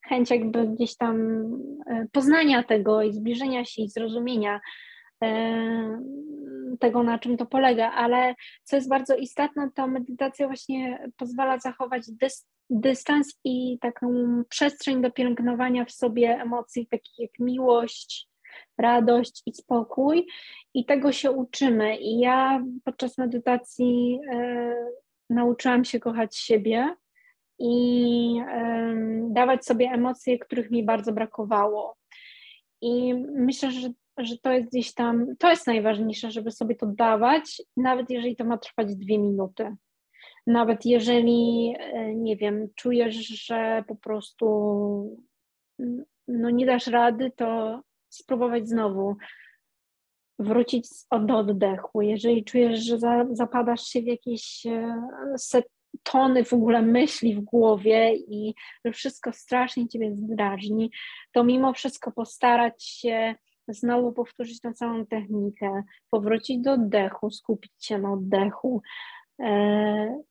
chęć jakby gdzieś tam poznania tego i zbliżenia się i zrozumienia tego, na czym to polega, ale co jest bardzo istotne, to medytacja właśnie pozwala zachować dys, dystans i taką przestrzeń do pielęgnowania w sobie emocji, takich jak miłość, radość i spokój. I tego się uczymy. I ja podczas medytacji e, nauczyłam się kochać siebie i e, dawać sobie emocje, których mi bardzo brakowało. I myślę, że że to jest gdzieś tam, to jest najważniejsze, żeby sobie to dawać, nawet jeżeli to ma trwać dwie minuty. Nawet jeżeli, e, nie wiem, czujesz, że po prostu no nie dasz rady, to spróbować znowu wrócić do oddechu. Jeżeli czujesz, że za, zapadasz się w jakieś e, set, tony w ogóle myśli w głowie i że wszystko strasznie ciebie zdrażni, to mimo wszystko postarać się znowu powtórzyć tą samą technikę, powrócić do oddechu, skupić się na oddechu e,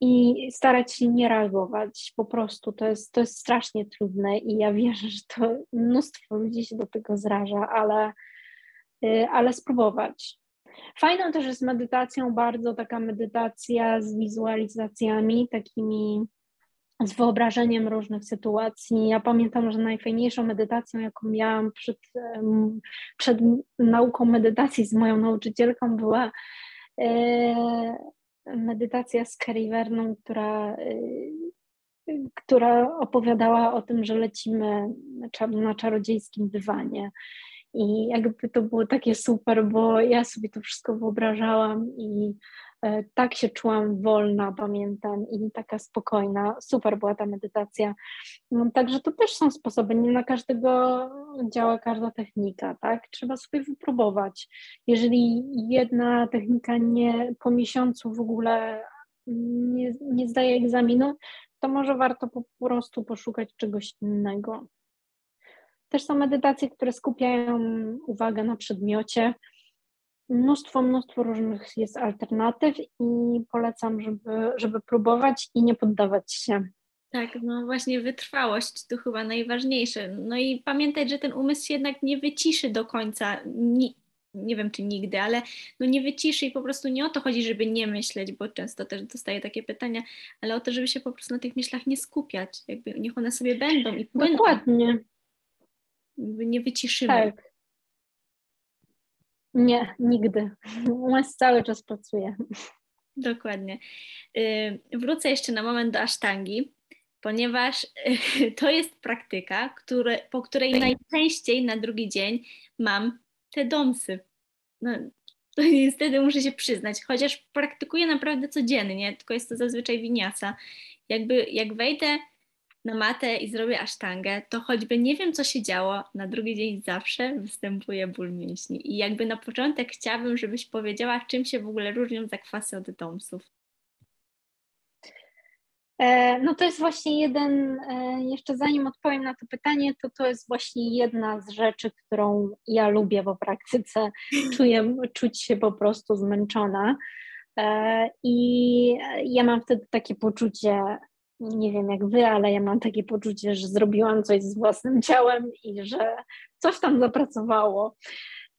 i starać się nie reagować. Po prostu to jest, to jest strasznie trudne i ja wierzę, że to mnóstwo ludzi się do tego zraża, ale, e, ale spróbować. Fajną też jest medytacją bardzo taka medytacja z wizualizacjami, takimi z wyobrażeniem różnych sytuacji. Ja pamiętam, że najfajniejszą medytacją, jaką miałam przed, przed nauką medytacji z moją nauczycielką, była e, medytacja z Carrie która, e, która opowiadała o tym, że lecimy na czarodziejskim dywanie. I jakby to było takie super, bo ja sobie to wszystko wyobrażałam i E, tak się czułam wolna, pamiętam, i taka spokojna. Super była ta medytacja. No, także to też są sposoby, nie na każdego działa każda technika, tak? Trzeba sobie wypróbować. Jeżeli jedna technika nie po miesiącu w ogóle nie, nie zdaje egzaminu, to może warto po prostu poszukać czegoś innego. Też są medytacje, które skupiają uwagę na przedmiocie, mnóstwo, mnóstwo różnych jest alternatyw i polecam, żeby, żeby próbować i nie poddawać się. Tak, no właśnie wytrwałość to chyba najważniejsze. No i pamiętać, że ten umysł się jednak nie wyciszy do końca. Nie, nie wiem czy nigdy, ale no nie wyciszy i po prostu nie o to chodzi, żeby nie myśleć, bo często też dostaję takie pytania, ale o to, żeby się po prostu na tych myślach nie skupiać. Jakby niech one sobie będą i płyną. Dokładnie. Nie wyciszymy. Tak. Nie, nigdy. Umysł cały czas pracuje. Dokładnie. Y, wrócę jeszcze na moment do asztangi, ponieważ to jest praktyka, które, po której najczęściej na drugi dzień mam te domsy. No, to niestety muszę się przyznać, chociaż praktykuję naprawdę codziennie, tylko jest to zazwyczaj winiasa. Jakby jak wejdę na matę i zrobię asztangę, to choćby nie wiem, co się działo, na drugi dzień zawsze występuje ból mięśni. I jakby na początek chciałabym, żebyś powiedziała, czym się w ogóle różnią zakwasy od domsów. E, no to jest właśnie jeden, e, jeszcze zanim odpowiem na to pytanie, to to jest właśnie jedna z rzeczy, którą ja lubię w praktyce. Czuję, czuć się po prostu zmęczona. E, I ja mam wtedy takie poczucie, nie wiem jak wy, ale ja mam takie poczucie, że zrobiłam coś z własnym ciałem i że coś tam zapracowało.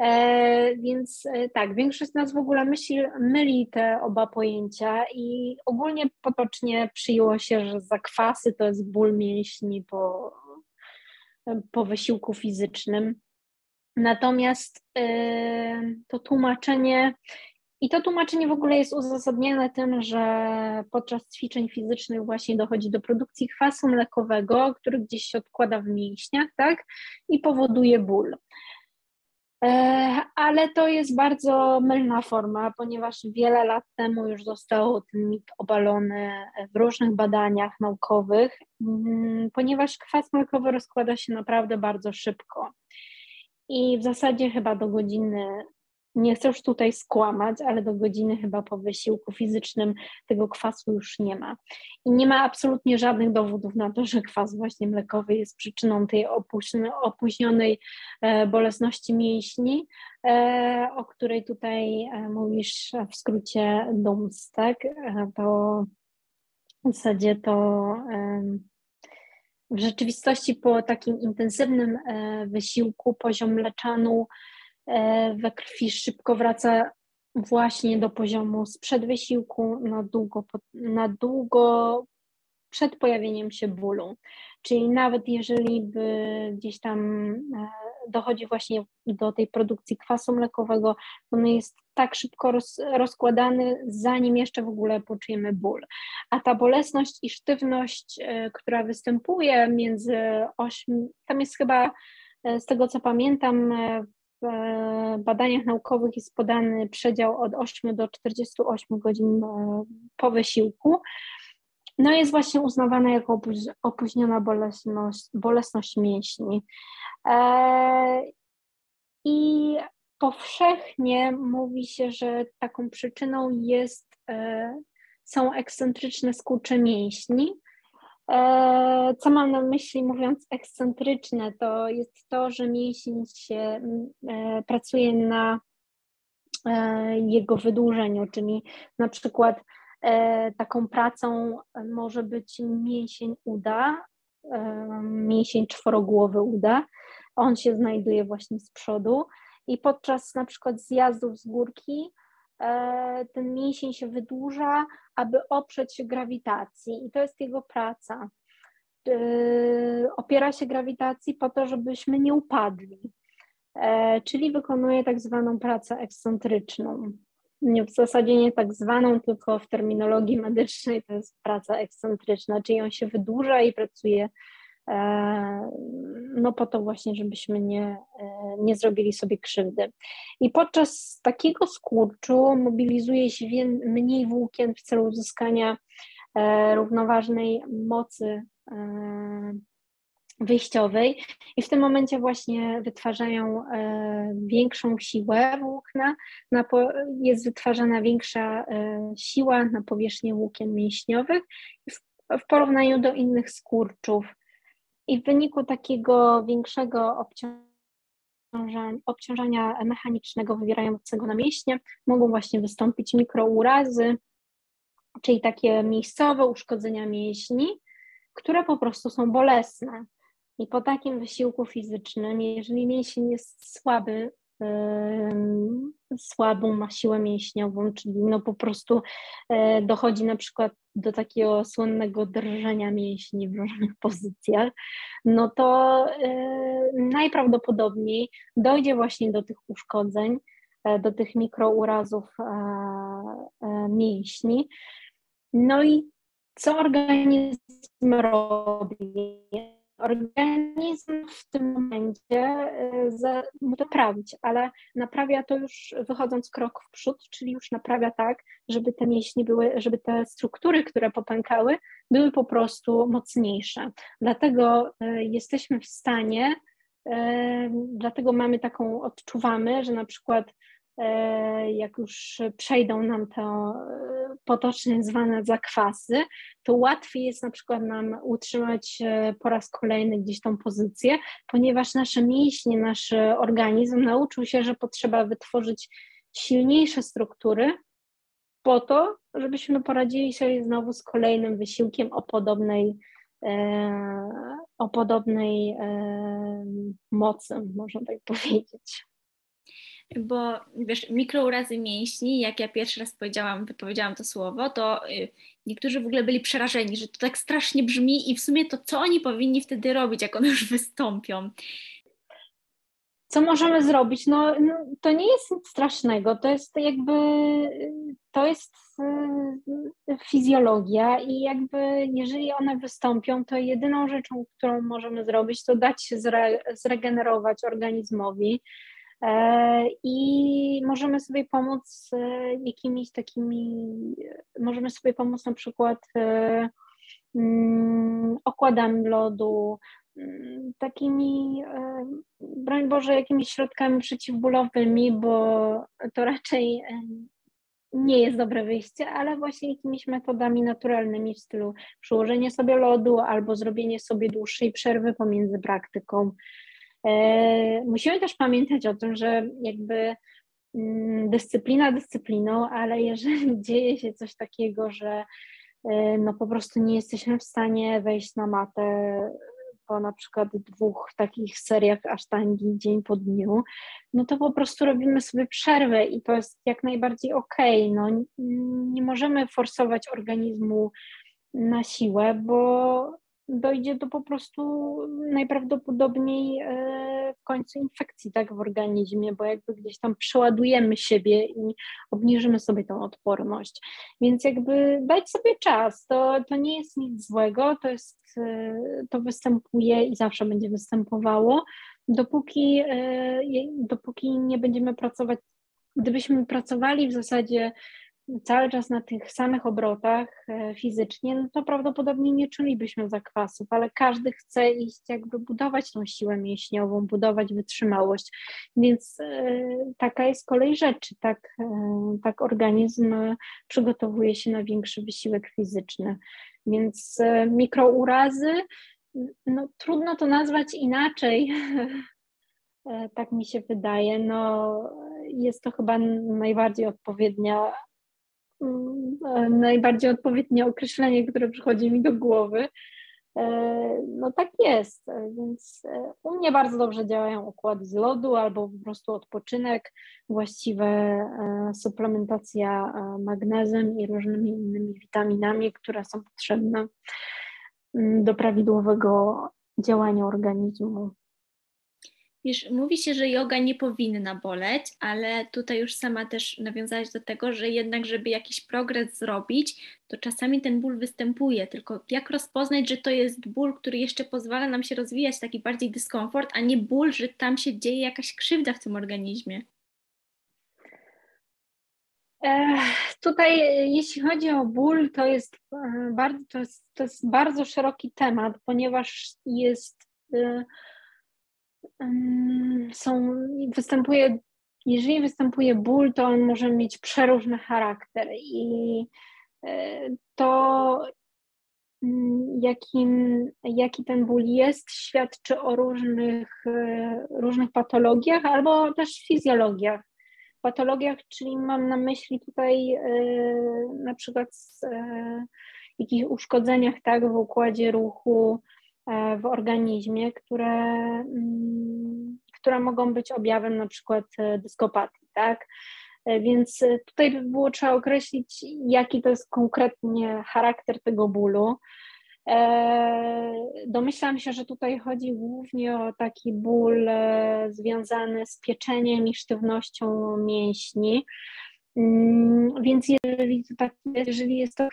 E, więc e, tak, większość z nas w ogóle myśli, myli te oba pojęcia i ogólnie potocznie przyjęło się, że zakwasy to jest ból mięśni po, po wysiłku fizycznym. Natomiast to tłumaczenie i to tłumaczenie w ogóle jest uzasadnione tym, że podczas ćwiczeń fizycznych właśnie dochodzi do produkcji kwasu mlekowego, który gdzieś się odkłada w mięśniach, tak, i powoduje ból. E, ale to jest bardzo mylna forma, ponieważ wiele lat temu już został ten mit obalony w różnych badaniach naukowych, mm, ponieważ kwas mlekowy rozkłada się naprawdę bardzo szybko. I w zasadzie chyba do godziny nie chcę już tutaj skłamać, ale do godziny chyba po wysiłku fizycznym tego kwasu już nie ma. I nie ma absolutnie żadnych dowodów na to, że kwas właśnie mlekowy jest przyczyną tej opóźnionej e, bolesności mięśni, e, o której tutaj e, mówisz w skrócie DUMS, tak? To w zasadzie to w rzeczywistości po takim intensywnym wysiłku poziom mleczanu we krwi szybko wraca właśnie do poziomu sprzed wysiłku na długo, na długo przed pojawieniem się bólu. Czyli nawet jeżeli by gdzieś tam e, dochodzi właśnie do tej produkcji kwasu mlekowego, on jest tak szybko roz, rozkładany, zanim jeszcze w ogóle poczujemy ból. A ta bolesność i sztywność, e, która występuje między 8, tam jest chyba z tego co pamiętam, badaniach naukowych jest podany przedział od 8 do 48 godzin e, po wysiłku. No jest właśnie uznawana jako opóźniona bolesność, bolesność mięśni. E, I powszechnie mówi się, że taką przyczyną jest, e, są ekscentryczne skurcze mięśni, co mam na myśli mówiąc ekscentryczne? To jest to, że mięsień się e, pracuje na e, jego wydłużeniu, czyli na przykład taką pracą może być mięsień uda, mięsień czworogłowy uda. On się znajduje właśnie z przodu i podczas na przykład zjazdów z górki E, ten mięsień się wydłuża, aby oprzeć się grawitacji i to jest jego praca. E, opiera się grawitacji po to, żebyśmy nie upadli, e, czyli wykonuje tak zwaną pracę ekscentryczną. W zasadzie nie tak zwaną, tylko w terminologii medycznej to jest praca ekscentryczna, czyli on się wydłuża i pracuje E, no po to właśnie, żebyśmy nie, e, nie zrobili sobie krzywdy. I podczas takiego skurczu mobilizuje się mniej włókien w celu uzyskania e, równoważnej mocy wyjściowej i w tym momencie właśnie wytwarzają większą siłę włókna, jest wytwarzana większa siła na powierzchni włókien mięśniowych w porównaniu do innych skurczów i w wyniku takiego większego obciążania, obciążania mechanicznego wywierającego na mięśnie mogą właśnie wystąpić mikrourazy, czyli takie miejscowe uszkodzenia mięśni, które po prostu są bolesne. I po takim wysiłku fizycznym, jeżeli mięsień jest słaby, słabą ma siłę mięśniową, czyli no po prostu e, dochodzi na przykład do takiego słynnego drżenia mięśni w różnych pozycjach, no to e, najprawdopodobniej dojdzie właśnie do tych uszkodzeń, e, do tych mikrourazów mięśni. No i co organizm robi? Organizm w tym momencie naprawić, ale naprawia to już wychodząc krok w przód, czyli już naprawia tak, żeby te mięśnie były, żeby te struktury, które popękały, były po prostu mocniejsze. Dlatego e, jesteśmy w stanie, e, dlatego mamy taką, odczuwamy, że na przykład jak już przejdą nam to e, potocznie zwane zakwasy, to łatwiej jest na przykład nam utrzymać e, po raz kolejny gdzieś tą pozycję, ponieważ nasze mięśnie, nasz organizm nauczył się, że potrzeba wytworzyć silniejsze struktury po to, żebyśmy poradzili sobie znowu z kolejnym wysiłkiem o podobnej, o podobnej mocy, można tak powiedzieć. Bo wiesz, mikrourazy mięśni, jak ja pierwszy raz powiedziałam, wypowiedziałam to słowo, to y, niektórzy w ogóle byli przerażeni, że to tak strasznie brzmi i w sumie to co oni powinni wtedy robić, jak one już wystąpią. Co możemy zrobić? No, no to nie jest nic strasznego, to jest jakby, to jest y, fizjologia i jakby jeżeli one wystąpią, to jedyną rzeczą, którą możemy zrobić, to dać się zre, zregenerować organizmowi, I możemy sobie pomóc e, jakimiś takimi, możemy sobie pomóc na przykład e, mm, okładami lodu, mm, takimi, broń Boże, jakimiś środkami przeciwbólowymi, bo to raczej nie jest dobre wyjście, ale właśnie jakimiś metodami naturalnymi w stylu przyłożenie sobie lodu albo zrobienie sobie dłuższej przerwy pomiędzy praktyką. E, musimy też pamiętać o tym, że jakby mm, dyscyplina dyscypliną, ale jeżeli dzieje się coś takiego, że e, no po prostu nie jesteśmy w stanie wejść na matę po na przykład dwóch takich seriach asztangi dzień po dniu, no to po prostu robimy sobie przerwę i to jest jak najbardziej okej. Okay. No, nie możemy forsować organizmu na siłę, bo dojdzie do po prostu najprawdopodobniej e, w końcu infekcji tak w organizmie, bo jakby gdzieś tam przeładujemy siebie i obniżymy sobie tą odporność. Więc jakby dać sobie czas, to, to nie jest nic złego, to jest, e, to występuje i zawsze będzie występowało, dopóki, e, dopóki nie będziemy pracować, gdybyśmy pracowali w zasadzie cały czas na tych samych obrotach e, fizycznie, no to prawdopodobnie nie czulibyśmy zakwasów, ale każdy chce iść jakby budować tą siłę mięśniową, budować wytrzymałość, więc e, taka jest kolej rzeczy, tak, e, tak organizm przygotowuje się na większy wysiłek fizyczny, więc mikrourazy, no trudno to nazwać inaczej, tak mi się wydaje, no jest to chyba najbardziej odpowiednia najbardziej odpowiednie określenie, które przychodzi mi do głowy. E, no tak jest, e, więc u mnie bardzo dobrze działają układy z lodu albo po prostu odpoczynek, właściwe suplementacja magnezem i różnymi innymi witaminami, które są potrzebne mm, do prawidłowego działania organizmu. Wiesz, mówi się, że yoga nie powinna boleć, ale tutaj już sama też nawiązałaś do tego, że jednak, żeby jakiś progres zrobić, to czasami ten ból występuje. Tylko jak rozpoznać, że to jest ból, który jeszcze pozwala nam się rozwijać, taki bardziej dyskomfort, a nie ból, że tam się dzieje jakaś krzywda w tym organizmie? Tutaj, jeśli chodzi o ból, to jest, e, bardzo, to jest, to jest bardzo szeroki temat, ponieważ jest e, są, występuje, jeżeli występuje ból, to on może mieć przeróżny charakter i e, to mm, jakim, jaki ten ból jest, świadczy o różnych, e, różnych patologiach albo też fizjologiach. Patologiach, czyli mam na myśli tutaj e, na przykład jakichś uszkodzeniach tak, w układzie ruchu, w organizmie, które, mm, które mogą być objawem na przykład e, dyskopatii, tak? E, więc tutaj by było trzeba określić, jaki to jest konkretnie charakter tego bólu. Domyślam się, że tutaj chodzi głównie o taki ból związany z pieczeniem i sztywnością mięśni. Mm, więc jeżeli, tak jeżeli jest to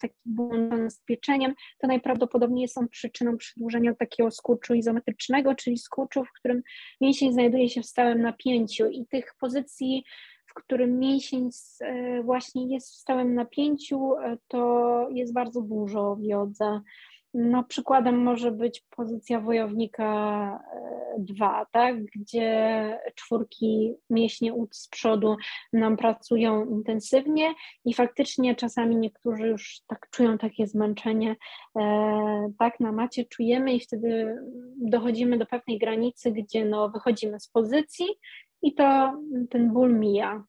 taki błąd z pieczeniem, to najprawdopodobniej jest on przyczyną przedłużenia takiego skurczu izometrycznego, czyli skurczu, w którym mięsień znajduje się w stałym napięciu i tych pozycji, w którym mięsień e, właśnie jest w stałym napięciu, e, to jest bardzo dużo w jodze. No, przykładem może być pozycja wojownika 2, e, tak, gdzie czwórki mięśnie ud z przodu nam pracują intensywnie i faktycznie czasami niektórzy już tak czują takie zmęczenie, e, tak na macie czujemy i wtedy dochodzimy do pewnej granicy, gdzie no, wychodzimy z pozycji i to ten ból mija.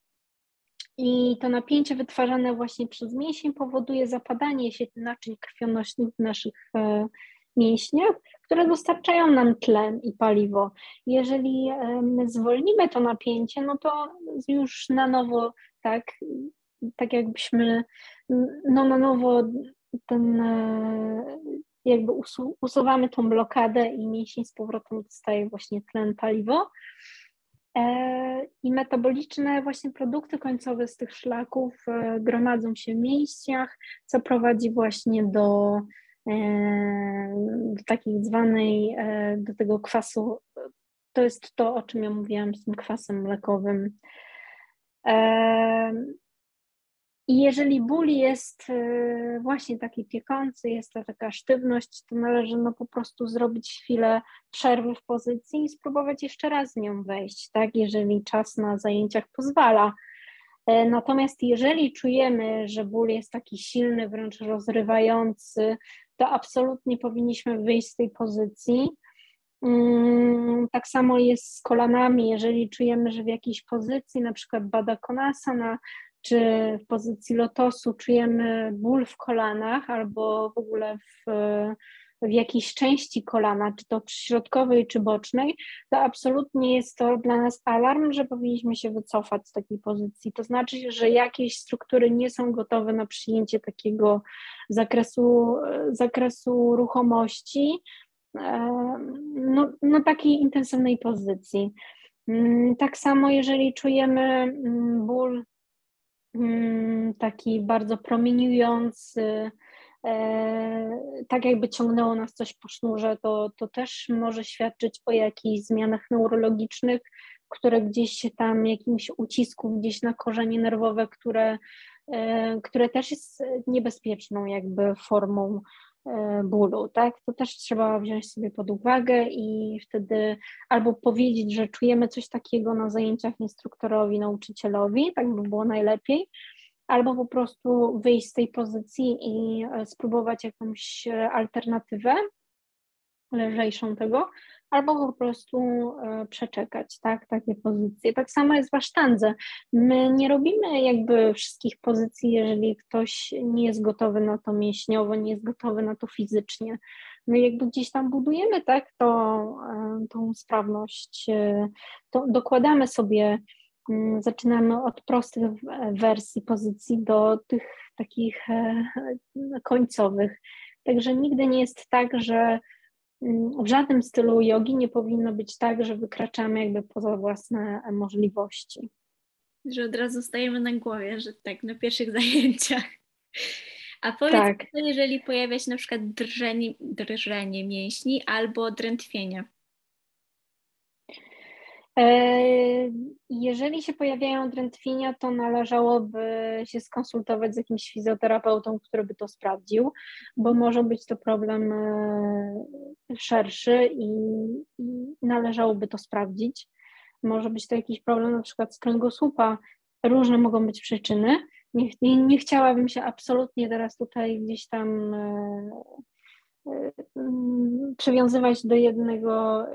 I to napięcie wytwarzane właśnie przez mięsień powoduje zapadanie się naczyń krwionośnych w naszych e, mięśniach, które dostarczają nam tlen i paliwo. Jeżeli my zwolnimy to napięcie, no to już na nowo, tak, tak jakbyśmy no na nowo ten e, jakby usu usuwamy tą blokadę i mięsień z powrotem dostaje właśnie tlen, paliwo. E, I metaboliczne właśnie produkty końcowe z tych szlaków e, gromadzą się w mięśniach, co prowadzi właśnie do, do takiej zwanej, do tego kwasu. To jest to, o czym ja mówiłam z tym kwasem mlekowym. I jeżeli ból jest e, właśnie taki piekący, jest to taka sztywność, to należy no po prostu zrobić chwilę przerwy w pozycji i spróbować jeszcze raz z nią wejść, tak, jeżeli czas na zajęciach pozwala. E, natomiast jeżeli czujemy, że ból jest taki silny, wręcz rozrywający, to absolutnie powinniśmy wyjść z tej pozycji. Mm, tak samo jest z kolanami, jeżeli czujemy, że w jakiejś pozycji, na przykład Bada Konasana, czy w pozycji lotosu czujemy ból w kolanach albo w ogóle w, w jakiejś części kolana, czy to środkowej, czy bocznej, to absolutnie jest to dla nas alarm, że powinniśmy się wycofać z takiej pozycji. To znaczy, że jakieś struktury nie są gotowe na przyjęcie takiego zakresu, zakresu ruchomości, no, no takiej intensywnej pozycji. Mm, tak samo, jeżeli czujemy mm, ból taki bardzo promieniujący, e, tak jakby ciągnęło nas coś po sznurze, to, to też może świadczyć o jakichś zmianach neurologicznych, które gdzieś się tam, jakimś ucisku gdzieś na korzenie nerwowe, które, e, które też jest niebezpieczną jakby formą bólu, tak? To też trzeba wziąć sobie pod uwagę i wtedy albo powiedzieć, że czujemy coś takiego na zajęciach instruktorowi, nauczycielowi, tak by było najlepiej, albo po prostu wyjść z tej pozycji i e, spróbować jakąś e, alternatywę lżejszą tego, albo po prostu e, przeczekać, tak, takie pozycje. Tak samo jest w asztandze. My nie robimy jakby wszystkich pozycji, jeżeli ktoś nie jest gotowy na to mięśniowo, nie jest gotowy na to fizycznie. My jakby gdzieś tam budujemy, tak, to, e, tą sprawność, e, to dokładamy sobie, mm, zaczynamy od prostych wersji pozycji do tych takich końcowych. Także nigdy nie jest tak, że w żadnym stylu jogi nie powinno być tak, że wykraczamy jakby poza własne możliwości. Że od razu stajemy na głowie, że tak, na pierwszych zajęciach. A powiedz, tak. jeżeli pojawia się na przykład drżenie, drżenie mięśni albo drętwienie? E, jeżeli się pojawiają drętwienia, to należałoby się skonsultować z jakimś fizjoterapeutą, który by to sprawdził, bo może być to problem e, szerszy i, należałoby to sprawdzić. Może być to jakiś problem na przykład z kręgosłupa. Różne mogą być przyczyny. Nie, nie, nie chciałabym się absolutnie teraz tutaj gdzieś tam e, przywiązywać do jednego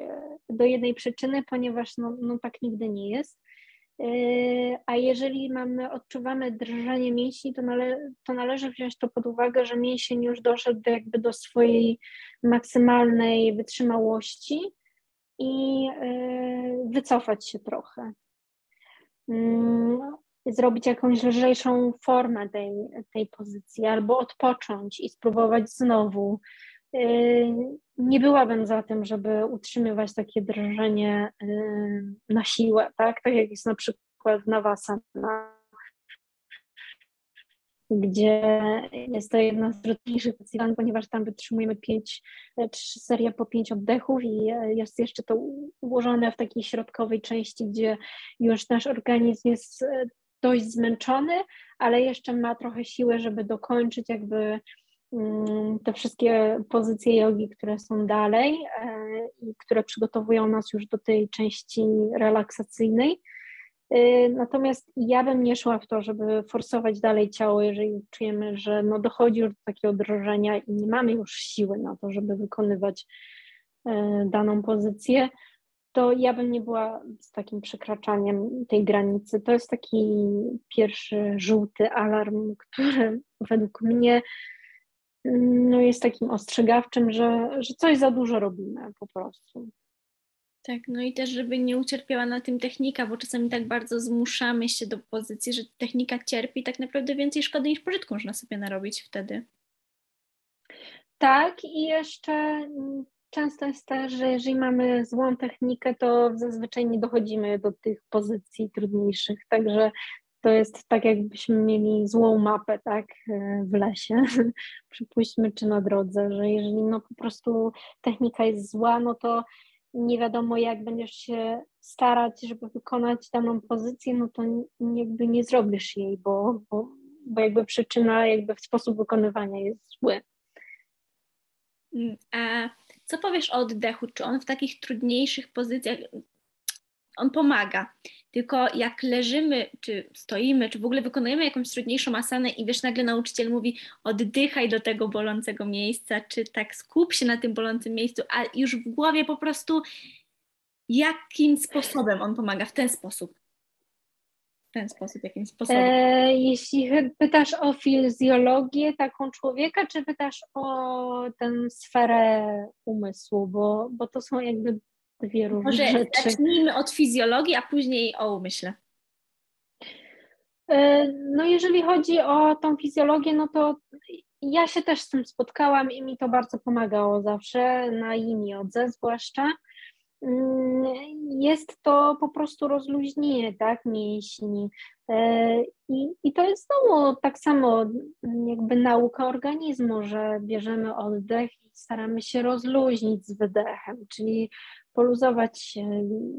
do jednej przyczyny, ponieważ no, no tak nigdy nie jest. E, a jeżeli mamy, odczuwamy drżenie mięśni, to, nale, to należy wziąć to pod uwagę, że mięsień już doszedł do, jakby do swojej maksymalnej wytrzymałości i wycofać się trochę. Mm, zrobić jakąś lżejszą formę tej, tej pozycji, albo odpocząć i spróbować znowu. Yy, nie byłabym za tym, żeby utrzymywać takie drżenie yy, na siłę, tak? Tak jak jest na przykład na Wasana, gdzie jest to jedna z trudniejszych wyzwań, ponieważ tam wytrzymujemy pięć, trzy serie po pięć oddechów i jest jeszcze to ułożone w takiej środkowej części, gdzie już nasz organizm jest dość zmęczony, ale jeszcze ma trochę siły, żeby dokończyć jakby te wszystkie pozycje jogi, które są dalej e, i które przygotowują nas już do tej części relaksacyjnej. E, natomiast ja bym nie szła w to, żeby forsować dalej ciało, jeżeli czujemy, że no dochodzi już do takiego drżenia i nie mamy już siły na to, żeby wykonywać e, daną pozycję, to ja bym nie była z takim przekraczaniem tej granicy. To jest taki pierwszy żółty alarm, który według mnie no jest takim ostrzegawczym, że, że coś za dużo robimy po prostu. Tak, no i też, żeby nie ucierpiała na tym technika, bo czasami tak bardzo zmuszamy się do pozycji, że technika cierpi, tak naprawdę więcej szkody niż pożytku można sobie narobić wtedy. Tak, i jeszcze mm, często jest też, że jeżeli mamy złą technikę, to zazwyczaj nie dochodzimy do tych pozycji trudniejszych. Także to jest tak, jakbyśmy mieli złą mapę, tak, e, w lesie, przypuśćmy, czy na drodze, że jeżeli no po prostu technika jest zła, no to nie wiadomo, jak będziesz się starać, żeby wykonać daną pozycję, no to jakby nie zrobisz jej, bo, bo, bo jakby przyczyna, jakby sposób wykonywania jest zły. Mm, a co powiesz o oddechu? Czy on w takich trudniejszych pozycjach, on pomaga, tylko jak leżymy, czy stoimy, czy w ogóle wykonujemy jakąś trudniejszą asanę i wiesz, nagle nauczyciel mówi oddychaj do tego bolącego miejsca, czy tak skup się na tym bolącym miejscu, a już w głowie po prostu jakim sposobem on pomaga w ten sposób. W ten sposób, jakim sposobem? E, jeśli pytasz o fizjologię taką człowieka, czy pytasz o tę sferę umysłu, bo, bo to są jakby dwie różne Może rzeczy. zacznijmy od fizjologii, a później o umyśle. No jeżeli chodzi o tą fizjologię, no to ja się też z tym spotkałam i mi to bardzo pomagało zawsze, na yin jodze zwłaszcza. Mm, jest to po prostu rozluźnienie tak, mięśni. E, I, I to jest znowu tak samo jakby nauka organizmu, że bierzemy oddech i staramy się rozluźnić z wydechem, czyli poluzować,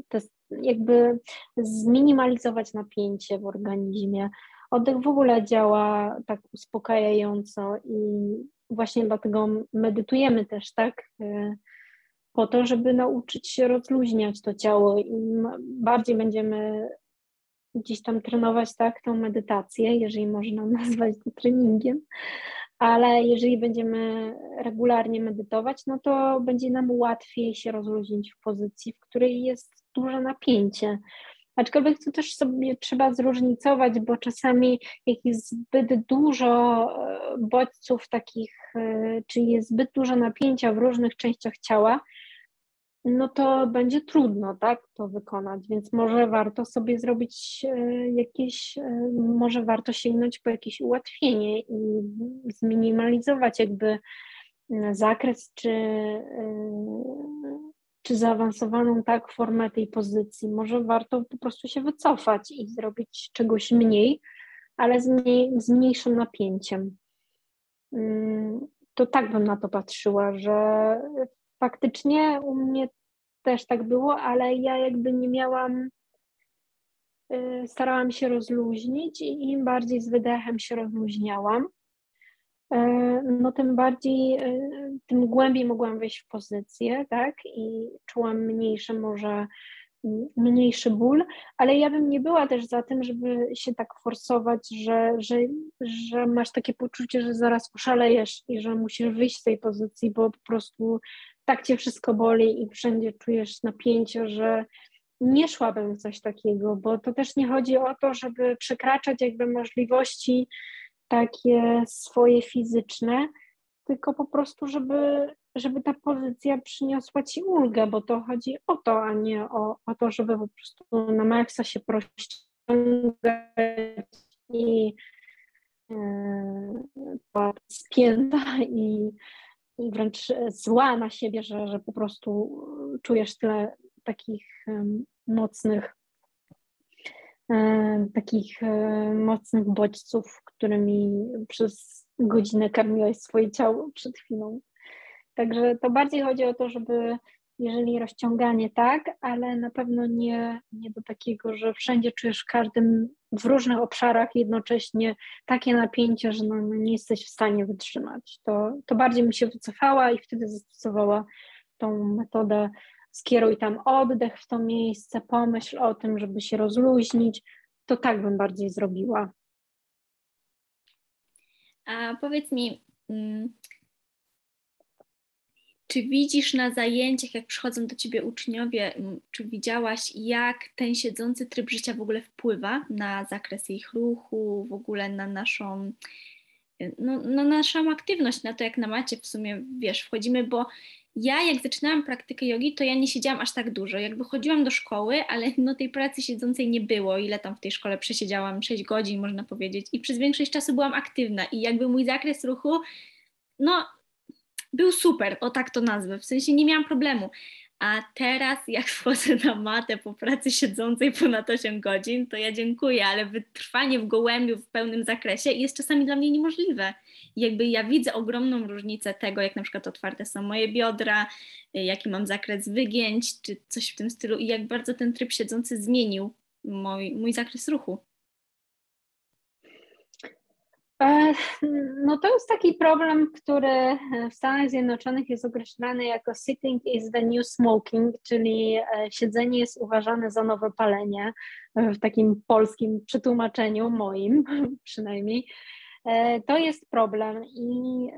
te, jakby zminimalizować napięcie w organizmie. Oddech w ogóle działa tak uspokajająco i właśnie dlatego medytujemy też, tak? Po to, żeby nauczyć się rozluźniać to ciało. Im bardziej będziemy gdzieś tam trenować tak tą medytację, jeżeli można nazwać to treningiem, ale jeżeli będziemy regularnie medytować, no to będzie nam łatwiej się rozluźnić w pozycji, w której jest duże napięcie. Aczkolwiek to też sobie trzeba zróżnicować, bo czasami jak jest zbyt dużo e, bodźców takich, e, czy jest zbyt dużo napięcia w różnych częściach ciała, no to będzie trudno, tak, to wykonać, więc może warto sobie zrobić e, jakieś, e, może warto sięgnąć po jakieś ułatwienie i zminimalizować jakby e, zakres czy, czy zaawansowaną tak formę tej pozycji. Może warto po prostu się wycofać i zrobić czegoś mniej, ale z, mniej, z mniejszym napięciem. Mm, to tak bym na to patrzyła, że faktycznie u mnie też tak było, ale ja jakby nie miałam, y, starałam się rozluźnić i im bardziej z wydechem się rozluźniałam, y, no tym bardziej, y, tym głębiej mogłam wejść w pozycję, tak, i czułam mniejszy może mniejszy ból, ale ja bym nie była też za tym, żeby się tak forsować, że, że, że masz takie poczucie, że zaraz oszalejesz i że musisz wyjść z tej pozycji, bo po prostu tak cię wszystko boli i wszędzie czujesz napięcie, że nie szłabym w coś takiego, bo to też nie chodzi o to, żeby przekraczać jakby możliwości takie swoje fizyczne, tylko po prostu, żeby, żeby ta pozycja przyniosła ci ulgę, bo to chodzi o to, a nie o, o to, żeby po prostu na maksa się rozciągać i yy, spięta i wręcz zła na siebie, że, że po prostu czujesz tyle takich mocnych, takich mocnych bodźców, którymi przez godzinę karmiłeś swoje ciało przed chwilą. Także to bardziej chodzi o to, żeby jeżeli rozciąganie tak, ale na pewno nie, nie do takiego, że wszędzie czujesz w każdym, w różnych obszarach jednocześnie takie napięcie, że no, no nie jesteś w stanie wytrzymać. To, to bardziej mi się wycofała i wtedy zastosowała tą metodę skieruj tam oddech w to miejsce, pomyśl o tym, żeby się rozluźnić, to tak bym bardziej zrobiła. A powiedz mi, mm, czy widzisz na zajęciach, jak przychodzą do ciebie uczniowie, czy widziałaś, jak ten siedzący tryb życia w ogóle wpływa na zakres ich ruchu, w ogóle na naszą no, no naszą aktywność, na to jak na macie w sumie, wiesz, wchodzimy, bo ja jak zaczynałam praktykę jogi, to ja nie siedziałam aż tak dużo. Jakby chodziłam do szkoły, ale no tej pracy siedzącej nie było. Ile tam w tej szkole przesiedziałam? 6 godzin można powiedzieć. I przez większość czasu byłam aktywna i jakby mój zakres ruchu, no był super, o tak to nazwę. W sensie nie miałam problemu. A teraz, jak wchodzę na matę po pracy siedzącej ponad 8 godzin, to ja dziękuję, ale wytrwanie w gołębiu w pełnym zakresie jest czasami dla mnie niemożliwe. Jakby ja widzę ogromną różnicę tego, jak na przykład otwarte są moje biodra, jaki mam zakres wygięć, czy coś w tym stylu, i jak bardzo ten tryb siedzący zmienił mój, mój zakres ruchu. E, no to jest taki problem, który w Stanach Zjednoczonych jest określany jako sitting is the new smoking, czyli e, siedzenie jest uważane za nowe palenie, w takim polskim przetłumaczeniu moim przynajmniej. E, to jest problem i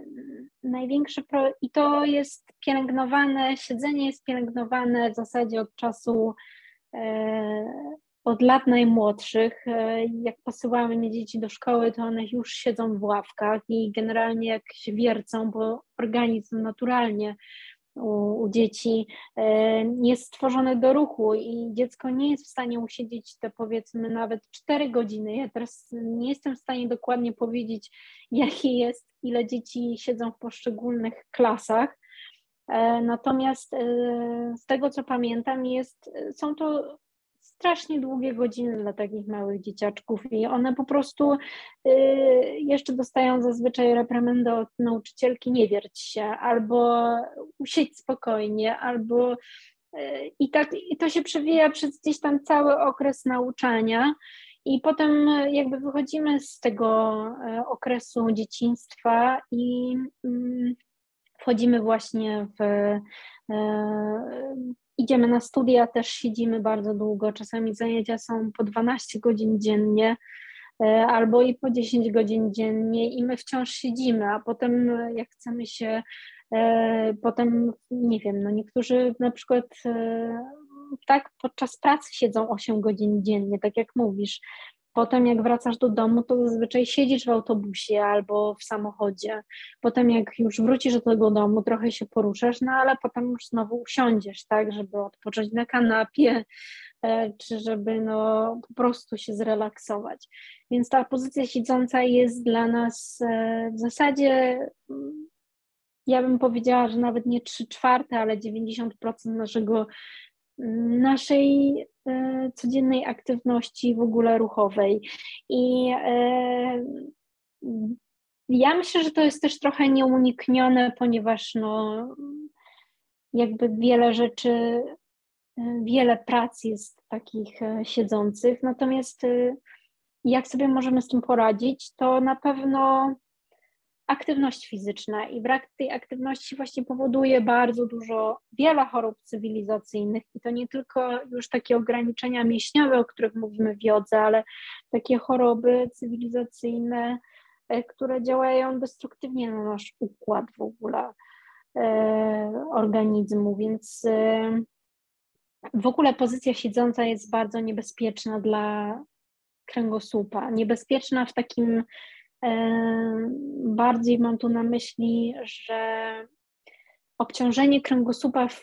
największy pro... i to jest pielęgnowane, siedzenie jest pielęgnowane w zasadzie od czasu od lat najmłodszych, e, jak posyłamy mnie dzieci do szkoły, to one już siedzą w ławkach i generalnie jak się wiercą, bo organizm naturalnie u, u, dzieci e, jest stworzony do ruchu i dziecko nie jest w stanie usiedzieć te powiedzmy nawet 4 godziny. Ja teraz nie jestem w stanie dokładnie powiedzieć, jakie jest, ile dzieci siedzą w poszczególnych klasach. E, natomiast z tego co pamiętam, jest, są to strasznie długie godziny dla takich małych dzieciaczków i one po prostu y, jeszcze dostają zazwyczaj reprymendę od nauczycielki nie wierć się, albo usiedź spokojnie, albo y, i tak i to się przewija przez gdzieś tam cały okres nauczania. I potem jakby wychodzimy z tego y, okresu dzieciństwa i mm, wchodzimy właśnie w idziemy na studia, też siedzimy bardzo długo. Czasami zajęcia są po 12 godzin dziennie e, albo i po 10 godzin dziennie i my wciąż siedzimy, a potem jak chcemy się, e, potem nie wiem, no niektórzy na przykład e, tak podczas pracy siedzą 8 godzin dziennie, tak jak mówisz, Potem jak wracasz do domu, to zazwyczaj siedzisz w autobusie albo w samochodzie. Potem jak już wrócisz do tego domu, trochę się poruszasz, no ale potem już znowu usiądziesz, tak, żeby odpocząć na kanapie, e, czy żeby no po prostu się zrelaksować. Więc ta pozycja siedząca jest dla nas e, w zasadzie mm, ja bym powiedziała, że nawet nie 3 czwarte, ale 90% naszego naszej e, codziennej aktywności w ogóle ruchowej. I e, ja myślę, że to jest też trochę nieuniknione, ponieważ no, jakby wiele rzeczy, e, wiele prac jest takich siedzących. Natomiast jak sobie możemy z tym poradzić, to na pewno aktywność fizyczna i brak tej aktywności właśnie powoduje bardzo dużo, wiele chorób cywilizacyjnych. I to nie tylko już takie ograniczenia mięśniowe, o których mówimy w jodze, ale takie choroby cywilizacyjne, e, które działają destruktywnie na nasz układ w ogóle e, organizmu, więc e, w ogóle pozycja siedząca jest bardzo niebezpieczna dla kręgosłupa, niebezpieczna w takim Bardziej mam tu na myśli, że obciążenie kręgosłupa w,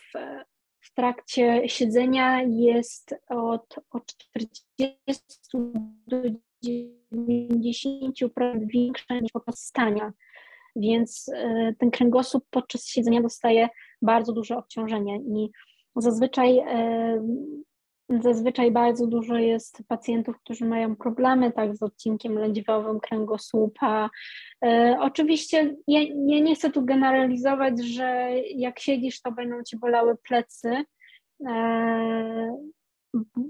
w trakcie siedzenia jest od, od 40 do 90% większe niż podczas stania. Więc e, ten kręgosłup podczas siedzenia dostaje bardzo duże obciążenie i zazwyczaj Zazwyczaj bardzo dużo jest pacjentów, którzy mają problemy tak z odcinkiem lędźwiowym kręgosłupa. E, oczywiście ja, ja, nie chcę tu generalizować, że jak siedzisz, to będą ci bolały plecy, e,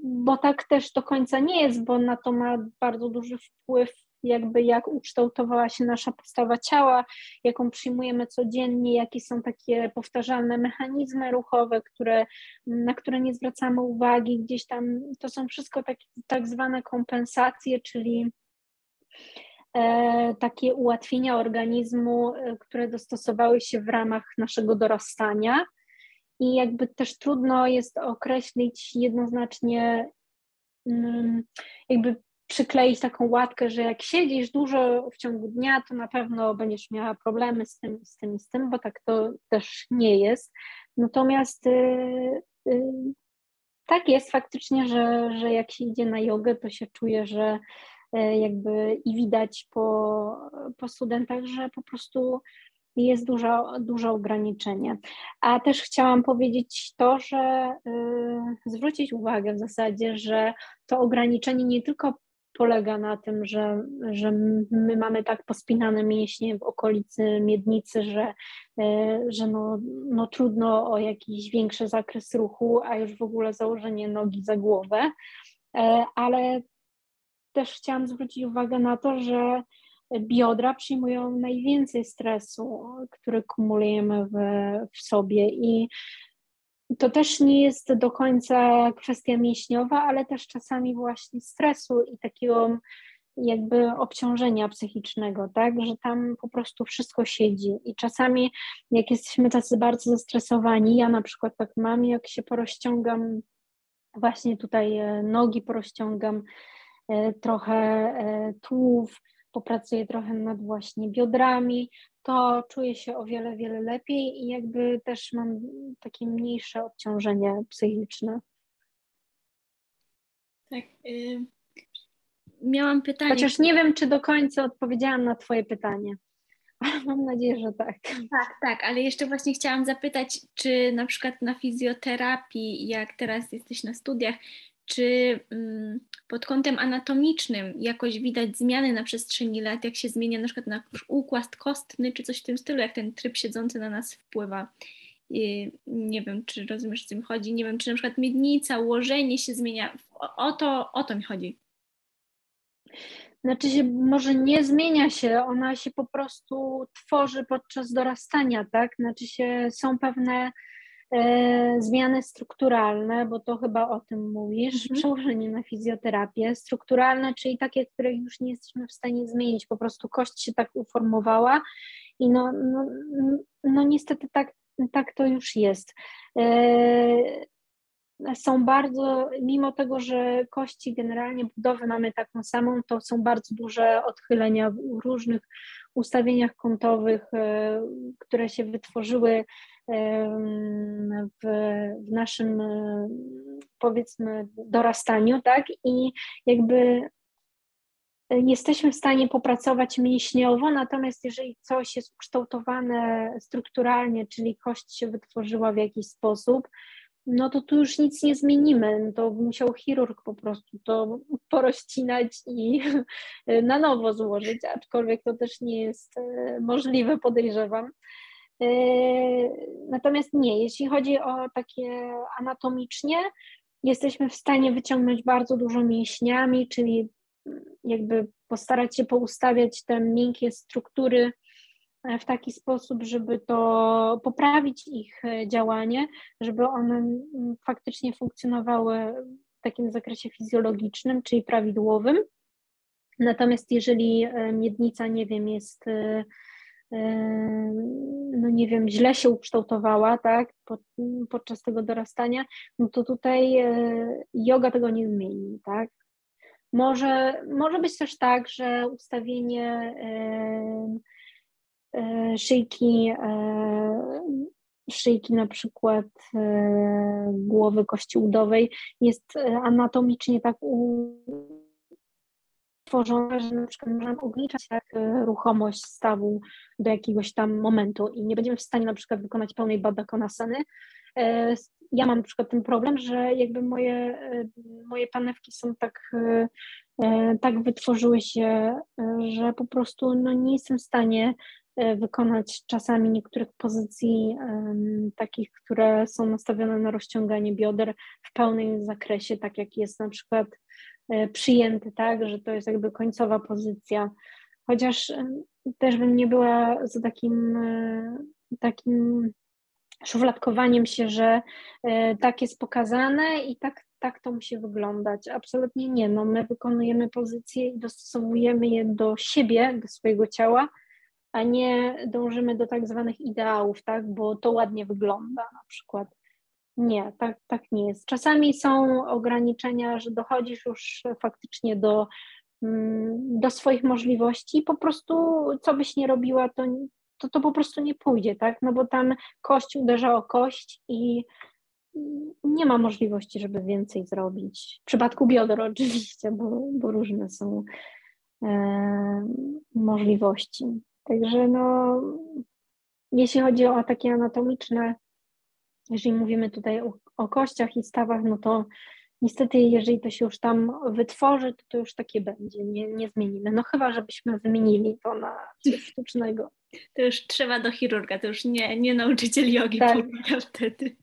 bo tak też do końca nie jest, bo na to ma bardzo duży wpływ jakby jak ukształtowała się nasza postawa ciała, jaką przyjmujemy codziennie, jakie są takie powtarzalne mechanizmy ruchowe, które, na które nie zwracamy uwagi, gdzieś tam to są wszystko takie tak zwane kompensacje, czyli e, takie ułatwienia organizmu, e, które dostosowały się w ramach naszego dorastania. I jakby też trudno jest określić jednoznacznie, mm, jakby przykleić taką łatkę, że jak siedzisz dużo w ciągu dnia, to na pewno będziesz miała problemy z tym, z tym, z tym, bo tak to też nie jest. Natomiast y, y, tak jest faktycznie, że, że jak się idzie na jogę, to się czuje, że y, jakby i widać po, po studentach, że po prostu jest dużo, dużo ograniczenie. A też chciałam powiedzieć to, że y, zwrócić uwagę w zasadzie, że to ograniczenie nie tylko polega na tym, że, że my mamy tak pospinane mięśnie w okolicy miednicy, że, y, że no, no trudno o jakiś większy zakres ruchu, a już w ogóle założenie nogi za głowę, y, ale też chciałam zwrócić uwagę na to, że biodra przyjmują najwięcej stresu, który kumulujemy w, w sobie i to też nie jest do końca kwestia mięśniowa, ale też czasami właśnie stresu i takiego jakby obciążenia psychicznego, tak, że tam po prostu wszystko siedzi. I czasami jak jesteśmy tacy bardzo zestresowani, ja na przykład tak mam, jak się porozciągam właśnie tutaj e, nogi porozciągam, e, trochę e, tułów, popracuję trochę nad właśnie biodrami, to czuję się o wiele, wiele lepiej i jakby też mam takie mniejsze obciążenie psychiczne. Tak. Y miałam pytanie. Chociaż nie wiem, czy do końca odpowiedziałam na Twoje pytanie. Mam nadzieję, że tak. Tak, tak, ale jeszcze właśnie chciałam zapytać, czy na przykład na fizjoterapii, jak teraz jesteś na studiach, czy mm, pod kątem anatomicznym jakoś widać zmiany na przestrzeni lat, jak się zmienia na przykład na układ kostny, czy coś w tym stylu, jak ten tryb siedzący na nas wpływa. I nie wiem, czy rozumiesz, o co mi chodzi. Nie wiem, czy na przykład miednica, ułożenie się zmienia. O, o, to, o to mi chodzi. Znaczy się, może nie zmienia się, ona się po prostu tworzy podczas dorastania, tak? Znaczy się, są pewne zmiany strukturalne, bo to chyba o tym mówisz, mhm. przełożenie na fizjoterapię, strukturalne, czyli takie, które już nie jesteśmy w stanie zmienić, po prostu kość się tak uformowała i no, no, no niestety tak, tak to już jest. E, są bardzo, mimo tego, że kości generalnie budowy mamy taką samą, to są bardzo duże odchylenia w różnych ustawieniach kątowych, e, które się wytworzyły w, w naszym powiedzmy dorastaniu, tak? I jakby jesteśmy w stanie popracować mięśniowo, natomiast jeżeli coś jest ukształtowane strukturalnie, czyli kość się wytworzyła w jakiś sposób, no to tu już nic nie zmienimy. To musiał chirurg po prostu to porozcinać i na nowo złożyć, aczkolwiek to też nie jest e, możliwe, podejrzewam. E, natomiast nie, jeśli chodzi o takie anatomicznie, jesteśmy w stanie wyciągnąć bardzo dużo mięśniami, czyli jakby postarać się poustawiać te miękkie struktury w taki sposób, żeby to poprawić ich e, działanie, żeby one faktycznie funkcjonowały w takim zakresie fizjologicznym, czyli prawidłowym. Natomiast jeżeli miednica, nie wiem, jest no nie wiem, źle się ukształtowała, tak, pod, podczas tego dorastania, no to tutaj e, yoga tego nie zmieni, tak. Może, może być też tak, że ustawienie e, szyjki, e, szyjki na przykład głowy kości udowej jest anatomicznie tak u, tworzone, że na przykład możemy ograniczać tak e, ruchomość stawu do jakiegoś tam momentu i nie będziemy w stanie na przykład wykonać pełnej badakonasany. E, ja mam na przykład ten problem, że jakby moje, e, moje panewki są tak, tak wytworzyły się, że po prostu no, nie jestem w stanie wykonać czasami niektórych pozycji takich, które są nastawione na rozciąganie bioder w pełnym zakresie, tak jak jest na przykład E, przyjęty, tak, że to jest jakby końcowa pozycja. Chociaż też bym nie była za takim, e, takim szufladkowaniem się, że tak jest pokazane i tak, tak to musi wyglądać. Absolutnie nie. No, my wykonujemy pozycje i dostosowujemy je do siebie, do swojego ciała, a nie dążymy do tak zwanych ideałów, tak, bo to ładnie wygląda na przykład. Nie, tak, tak nie jest. Czasami są ograniczenia, że dochodzisz już faktycznie do, mm, do swoich możliwości. Po prostu, co byś nie robiła, to, to, to po prostu nie pójdzie, tak? No bo tam kość uderza o kość i nie ma możliwości, żeby więcej zrobić. W przypadku bioder oczywiście, bo, bo różne są e, możliwości. Także no, jeśli chodzi o takie anatomiczne, jeżeli mówimy tutaj o, o kościach i stawach, no to niestety jeżeli to się już tam wytworzy, to to już takie będzie, nie, nie zmienimy. No chyba, żebyśmy wymienili to na coś sztucznego. To już trzeba do chirurga, to już nie, nie nauczyciel jogi tak. wtedy.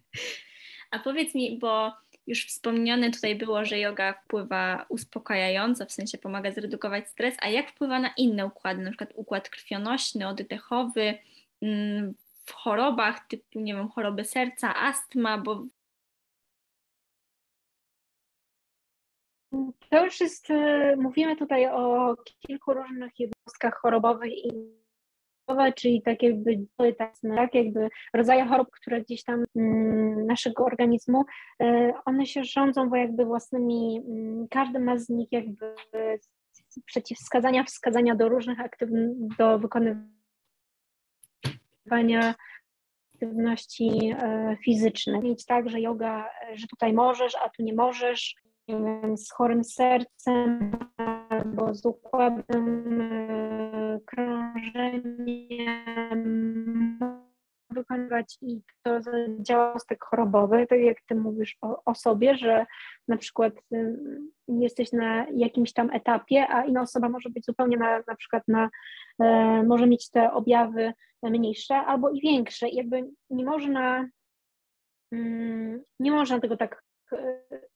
A powiedz mi, bo już wspomniane tutaj było, że yoga wpływa uspokajająco, w sensie pomaga zredukować stres, a jak wpływa na inne układy, na przykład układ krwionośny, oddechowy, mm, w chorobach typu, nie wiem, choroby serca, astma, bo To już jest, e, mówimy tutaj o kilku różnych jednostkach chorobowych i czyli tak jakby tak jakby rodzaje chorób, które gdzieś tam mm, naszego organizmu, e, one się rządzą, bo jakby własnymi, mm, każdy ma z nich jakby przeciwwskazania, wskazania do różnych aktywności, do wykonywania aktywności e, fizycznych. Mieć tak, że yoga, że tutaj możesz, a tu nie możesz, nie wiem, z chorym sercem albo z układem e, krążenia wykonywać i to działa tak chorobowy, tak jak ty mówisz o, o, sobie, że na przykład y, jesteś na jakimś tam etapie, a inna osoba może być zupełnie na, na przykład na, e, może mieć te objawy mniejsze albo i większe. I jakby nie można, mm, nie można tego tak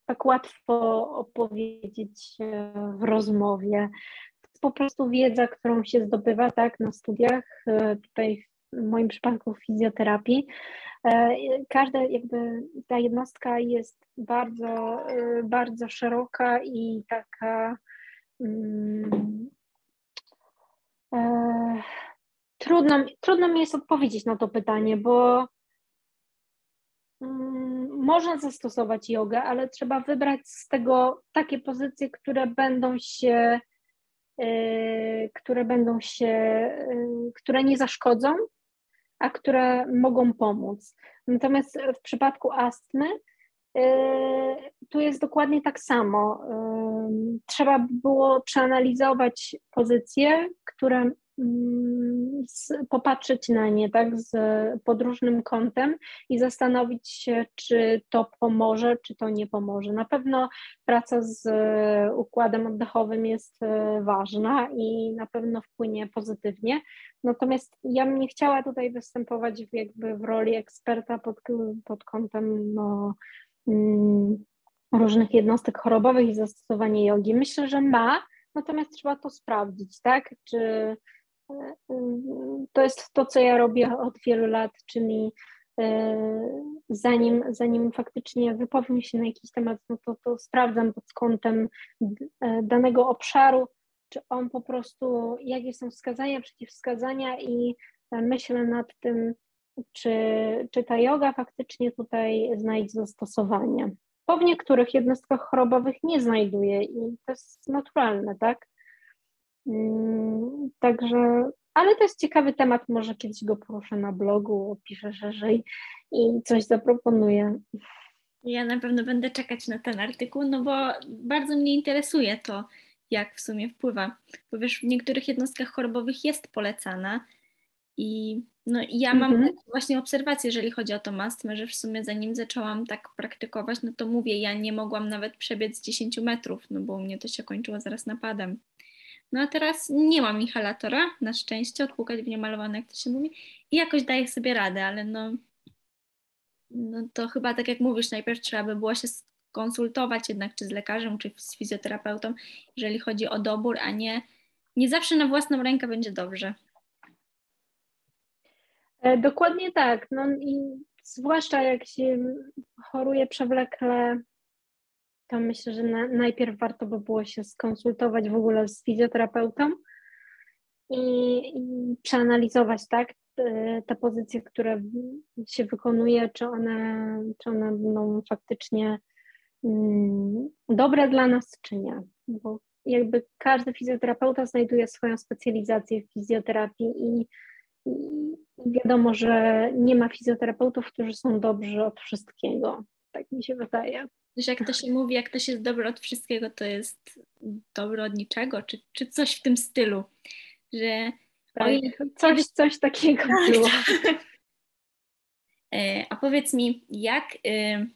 tak łatwo opowiedzieć e, w rozmowie. To jest po prostu wiedza, którą się zdobywa tak na studiach, e, tutaj w moim przypadku w fizjoterapii. E, każda jakby ta jednostka jest bardzo, bardzo szeroka i taka um, e, trudno, trudno mi jest odpowiedzieć na to pytanie, bo można zastosować jogę, ale trzeba wybrać z tego takie pozycje, które będą się, y, które będą się, y, które nie zaszkodzą, a które mogą pomóc. Natomiast w przypadku astmy y, tu jest dokładnie tak samo. Trzeba było przeanalizować pozycje, które Mm, popatrzeć na nie tak z pod różnym kątem i zastanowić się, czy to pomoże, czy to nie pomoże. Na pewno praca z układem oddechowym jest e, ważna i na pewno wpłynie pozytywnie. Natomiast ja bym nie chciała tutaj występować w jakby w roli eksperta pod, pod kątem no, mm, różnych jednostek chorobowych i zastosowania jogi. Myślę, że ma, natomiast trzeba to sprawdzić, tak? Czy to jest to, co ja robię od wielu lat, czyli e, zanim, zanim faktycznie wypowiem się na jakiś temat, no to, to sprawdzam pod kątem e, danego obszaru, czy on po prostu, jakie są wskazania, przeciwwskazania i myślę nad tym, czy, czy ta yoga faktycznie tutaj znajdzie zastosowanie. Bo w niektórych jednostkach chorobowych nie znajduje i to jest naturalne, tak? Mm, także, ale to jest ciekawy temat, może kiedyś go poruszę na blogu, opiszę szerzej i coś zaproponuję. Ja na pewno będę czekać na ten artykuł, no bo bardzo mnie interesuje to, jak w sumie wpływa. Bo wiesz, w niektórych jednostkach chorobowych jest polecana i no ja mam -hmm. właśnie obserwację, jeżeli chodzi o tą astmę, że w sumie zanim zaczęłam tak praktykować, no to mówię, ja nie mogłam nawet przebiec 10 metrów, no bo u mnie to się kończyło zaraz napadem. No a teraz nie mam inhalatora, na szczęście, odpłukać w niemalowane, jak to się mówi, i jakoś daję sobie radę, ale no, no to chyba tak jak mówisz, najpierw trzeba by było się skonsultować jednak czy z lekarzem, czy z fizjoterapeutą, jeżeli chodzi o dobór, a nie, nie zawsze na własną rękę będzie dobrze. E, dokładnie tak. No i zwłaszcza jak się choruje przewlekle to myślę, że na, najpierw warto by było się skonsultować w ogóle z fizjoterapeutą i, i przeanalizować, tak, te pozycje, które się wykonuje, czy one, czy one będą faktycznie mm, dobre dla nas, czy nie. Bo jakby każdy fizjoterapeuta znajduje swoją specjalizację w fizjoterapii i, i wiadomo, że nie ma fizjoterapeutów, którzy są dobrzy od wszystkiego. Tak mi się wydaje. Że jak to się mówi, jak ktoś jest dobry od wszystkiego, to jest dobry od niczego, czy, czy coś w tym stylu, że tak, coś, coś takiego tak, było. Tak. E, a powiedz mi, jak y,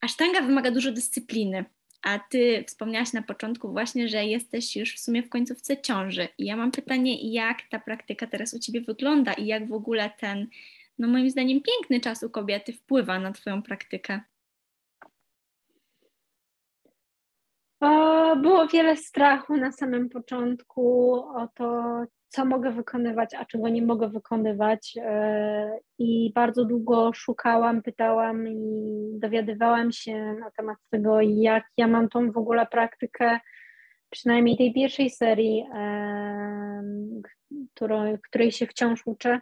asztanga wymaga dużo dyscypliny, a ty wspomniałaś na początku właśnie, że jesteś już w sumie w końcówce ciąży. I ja mam pytanie, jak ta praktyka teraz u ciebie wygląda i jak w ogóle ten, no moim zdaniem, piękny czas u kobiety wpływa na twoją praktykę? Było wiele strachu na samym początku o to, co mogę wykonywać, a czego nie mogę wykonywać. E, I bardzo długo szukałam, pytałam i dowiadywałam się na temat tego, jak ja mam tą w ogóle praktykę, przynajmniej tej pierwszej serii, której, której się wciąż uczę,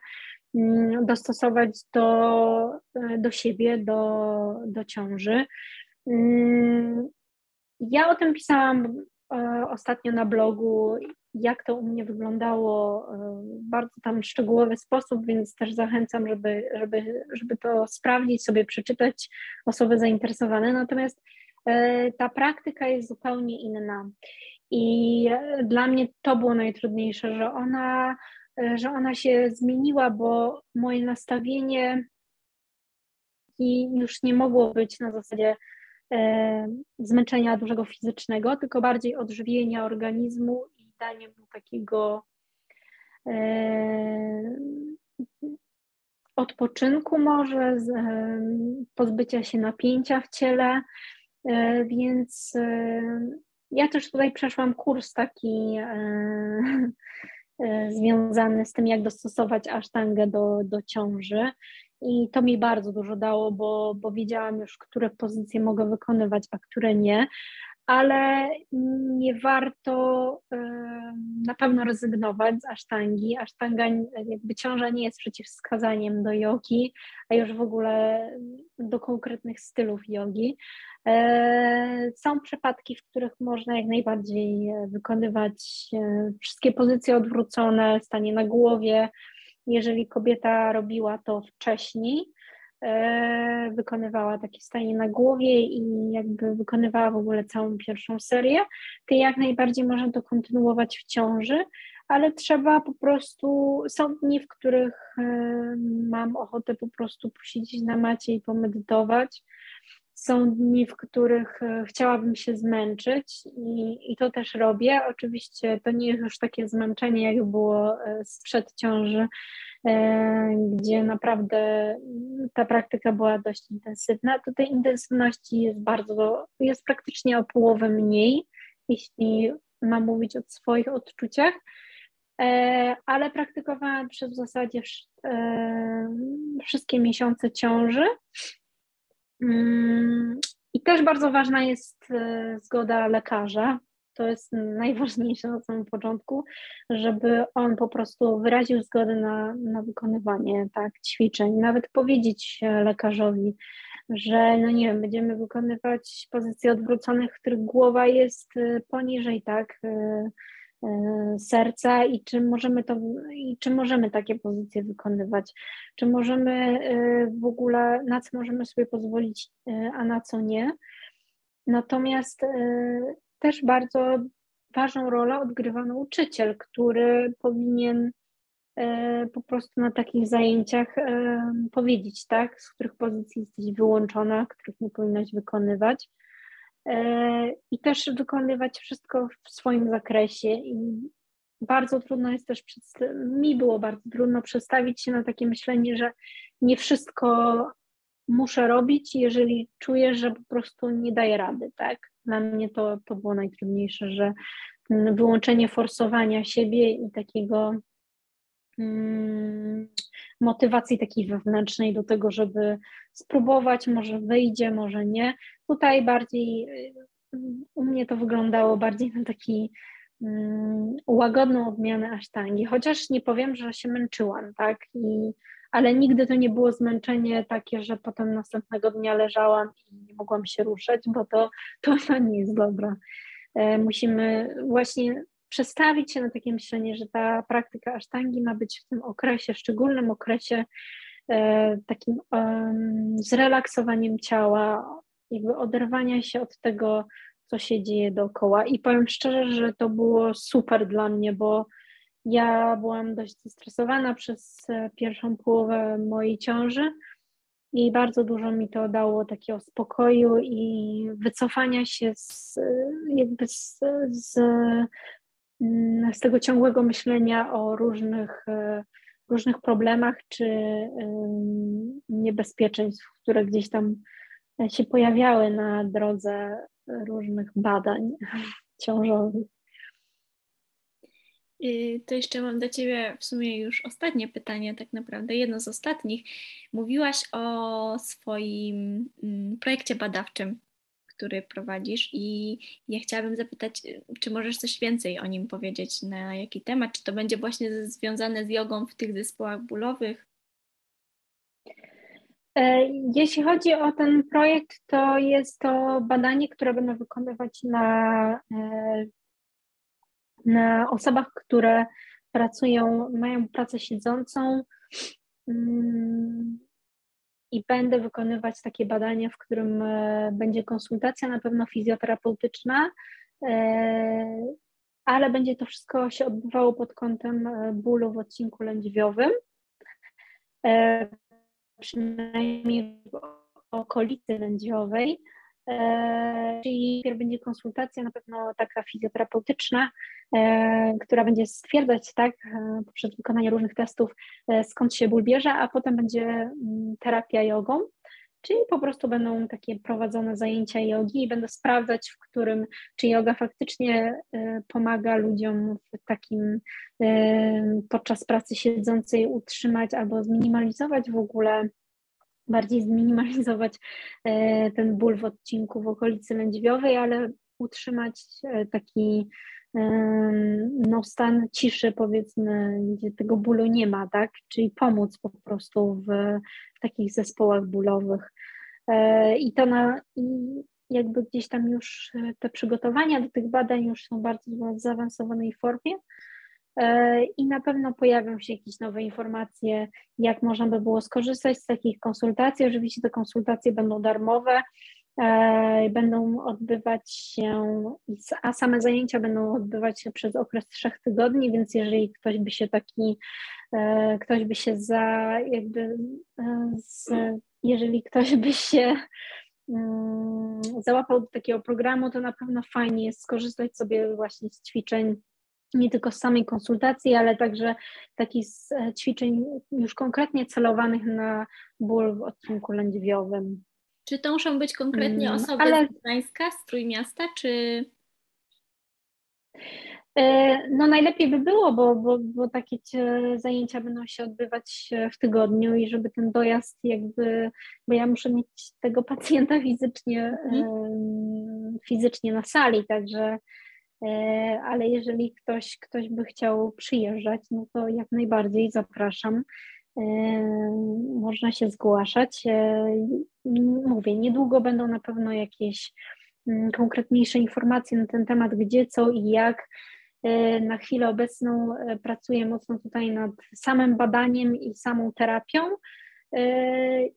dostosować do, do siebie, do, do ciąży. Mm, ja o tym pisałam e, ostatnio na blogu, jak to u mnie wyglądało e, w bardzo tam szczegółowy sposób, więc też zachęcam, żeby, żeby, żeby to sprawdzić, sobie przeczytać osoby zainteresowane. Natomiast e, ta praktyka jest zupełnie inna. I dla mnie to było najtrudniejsze, że ona, że ona się zmieniła, bo moje nastawienie już nie mogło być na zasadzie E, zmęczenia dużego fizycznego, tylko bardziej odżywienia organizmu i danie mu takiego e, odpoczynku może, e, pozbycia się napięcia w ciele, więc ja też tutaj przeszłam kurs taki związany z tym, jak dostosować asztangę do, do ciąży. I to mi bardzo dużo dało, bo, bo wiedziałam już, które pozycje mogę wykonywać, a które nie, ale nie warto na pewno rezygnować z asztangi. Asztanga, jakby ciąża nie jest przeciwwskazaniem do jogi, a już w ogóle do konkretnych stylów jogi. E, są przypadki, w których można jak najbardziej wykonywać e, wszystkie pozycje odwrócone, stanie na głowie, jeżeli kobieta robiła to wcześniej, e, wykonywała takie stanie na głowie i jakby wykonywała w ogóle całą pierwszą serię, to jak najbardziej można to kontynuować w ciąży, ale trzeba po prostu, są dni, w których e, mam ochotę po prostu posiedzieć na macie i pomedytować, są dni, w których e, chciałabym się zmęczyć i, i to też robię. Oczywiście to nie jest już takie zmęczenie, jak było e, sprzed ciąży, e, gdzie naprawdę ta praktyka była dość intensywna. Tutaj intensywności jest bardzo, jest praktycznie o połowę mniej, jeśli mam mówić o swoich odczuciach ale praktykowałam przez w zasadzie wszystkie miesiące ciąży Mm, I też bardzo ważna jest e, zgoda lekarza. To jest najważniejsze na samym początku, żeby on po prostu wyraził zgodę na, na wykonywanie tak, ćwiczeń, nawet powiedzieć lekarzowi, że no nie wiem, będziemy wykonywać pozycje odwróconych, w których głowa jest e, poniżej, tak, e, E, serca i czy możemy to, i czy możemy takie pozycje wykonywać, czy możemy w ogóle, na co możemy sobie pozwolić, a na co nie. Natomiast też bardzo ważną rolę odgrywa nauczyciel, który powinien po prostu na takich zajęciach powiedzieć, tak, z których pozycji jesteś wyłączona, których nie powinnaś wykonywać. E, i też wykonywać wszystko w swoim zakresie. I bardzo trudno jest też, mi było bardzo trudno przestawić się na takie myślenie, że nie wszystko muszę robić, jeżeli czuję, że po prostu nie daję rady, tak? Dla mnie to, to było najtrudniejsze, że wyłączenie forsowania siebie i takiego mm, motywacji takiej wewnętrznej do tego, żeby spróbować, może wyjdzie, może nie. Tutaj bardziej y, u mnie to wyglądało bardziej na taki um, łagodną odmianę asztangi, chociaż nie powiem, że się męczyłam, tak? I, ale nigdy to nie było zmęczenie takie, że potem następnego dnia leżałam i nie mogłam się ruszać, bo to, to, nie jest dobre. Musimy właśnie przestawić się na takie myślenie, że ta praktyka asztangi ma być w tym okresie, szczególnym okresie e, takim zrelaksowaniem ciała, jakby oderwania się od tego, co się dzieje dookoła. I powiem szczerze, że to było super dla mnie, bo ja byłam dość zestresowana przez e, pierwszą połowę mojej ciąży i bardzo dużo mi to dało takiego spokoju i wycofania się z, jakby z, z, z tego ciągłego myślenia o różnych, e, różnych problemach czy niebezpieczeństw, które gdzieś tam się pojawiały na drodze różnych badań ciążowych. To jeszcze mam do Ciebie w sumie już ostatnie pytanie, tak naprawdę, jedno z ostatnich. Mówiłaś o swoim mm, projekcie badawczym, który prowadzisz, i ja chciałabym zapytać, czy możesz coś więcej o nim powiedzieć, na jaki temat? Czy to będzie właśnie związane z jogą w tych zespołach bólowych? E, jeśli chodzi o ten projekt, to jest to badanie, które będę wykonywać na, e, na osobach, które pracują, mają pracę siedzącą mm, i będę wykonywać takie badanie, w którym e, będzie konsultacja na pewno fizjoterapeutyczna, ale będzie to wszystko się odbywało pod kątem bólu w odcinku lędźwiowym przynajmniej w okolicy lędźwiowej. E, czyli najpierw będzie konsultacja, na pewno taka fizjoterapeutyczna, e, która będzie stwierdzać, tak, e, poprzez wykonanie różnych testów, skąd się ból bierze, a potem będzie mm, terapia jogą, czyli po prostu będą takie prowadzone zajęcia jogi i będę sprawdzać, w którym, czy yoga faktycznie pomaga ludziom w takim podczas pracy siedzącej utrzymać albo zminimalizować w ogóle bardziej zminimalizować e, ten ból w odcinku w okolicy lędźwiowej, ale utrzymać e, taki no, stan ciszy, powiedzmy, gdzie tego bólu nie ma, tak? Czyli pomóc po prostu w, takich zespołach bólowych. E, I to na, i jakby gdzieś tam już te przygotowania do tych badań już są bardzo w zaawansowanej formie. E, i na pewno pojawią się jakieś nowe informacje, jak można by było skorzystać z takich konsultacji. Oczywiście te konsultacje będą darmowe, e, będą odbywać się, a same zajęcia będą odbywać się przez okres trzech tygodni, więc jeżeli ktoś by się taki, e, ktoś by się za, jakby, z, jeżeli ktoś by się mm, załapał do takiego programu, to na pewno fajnie jest skorzystać sobie właśnie z ćwiczeń nie tylko z samej konsultacji, ale także takich e, ćwiczeń już konkretnie celowanych na ból w odcinku lędźwiowym. Czy to muszą być konkretnie mm, osoby ale... z Gdańska, z Trójmiasta, czy... E, no najlepiej by było, bo, bo, bo takie zajęcia będą się odbywać w tygodniu i żeby ten dojazd jakby, bo ja muszę mieć tego pacjenta fizycznie, hmm. fizycznie na sali, także E, ale jeżeli ktoś, ktoś by chciał przyjeżdżać, no to jak najbardziej zapraszam. E, można się zgłaszać. E, mówię, niedługo będą na pewno jakieś mm, konkretniejsze informacje na ten temat, gdzie, co i jak. Na chwilę obecną pracuję mocno tutaj nad samym badaniem i samą terapią,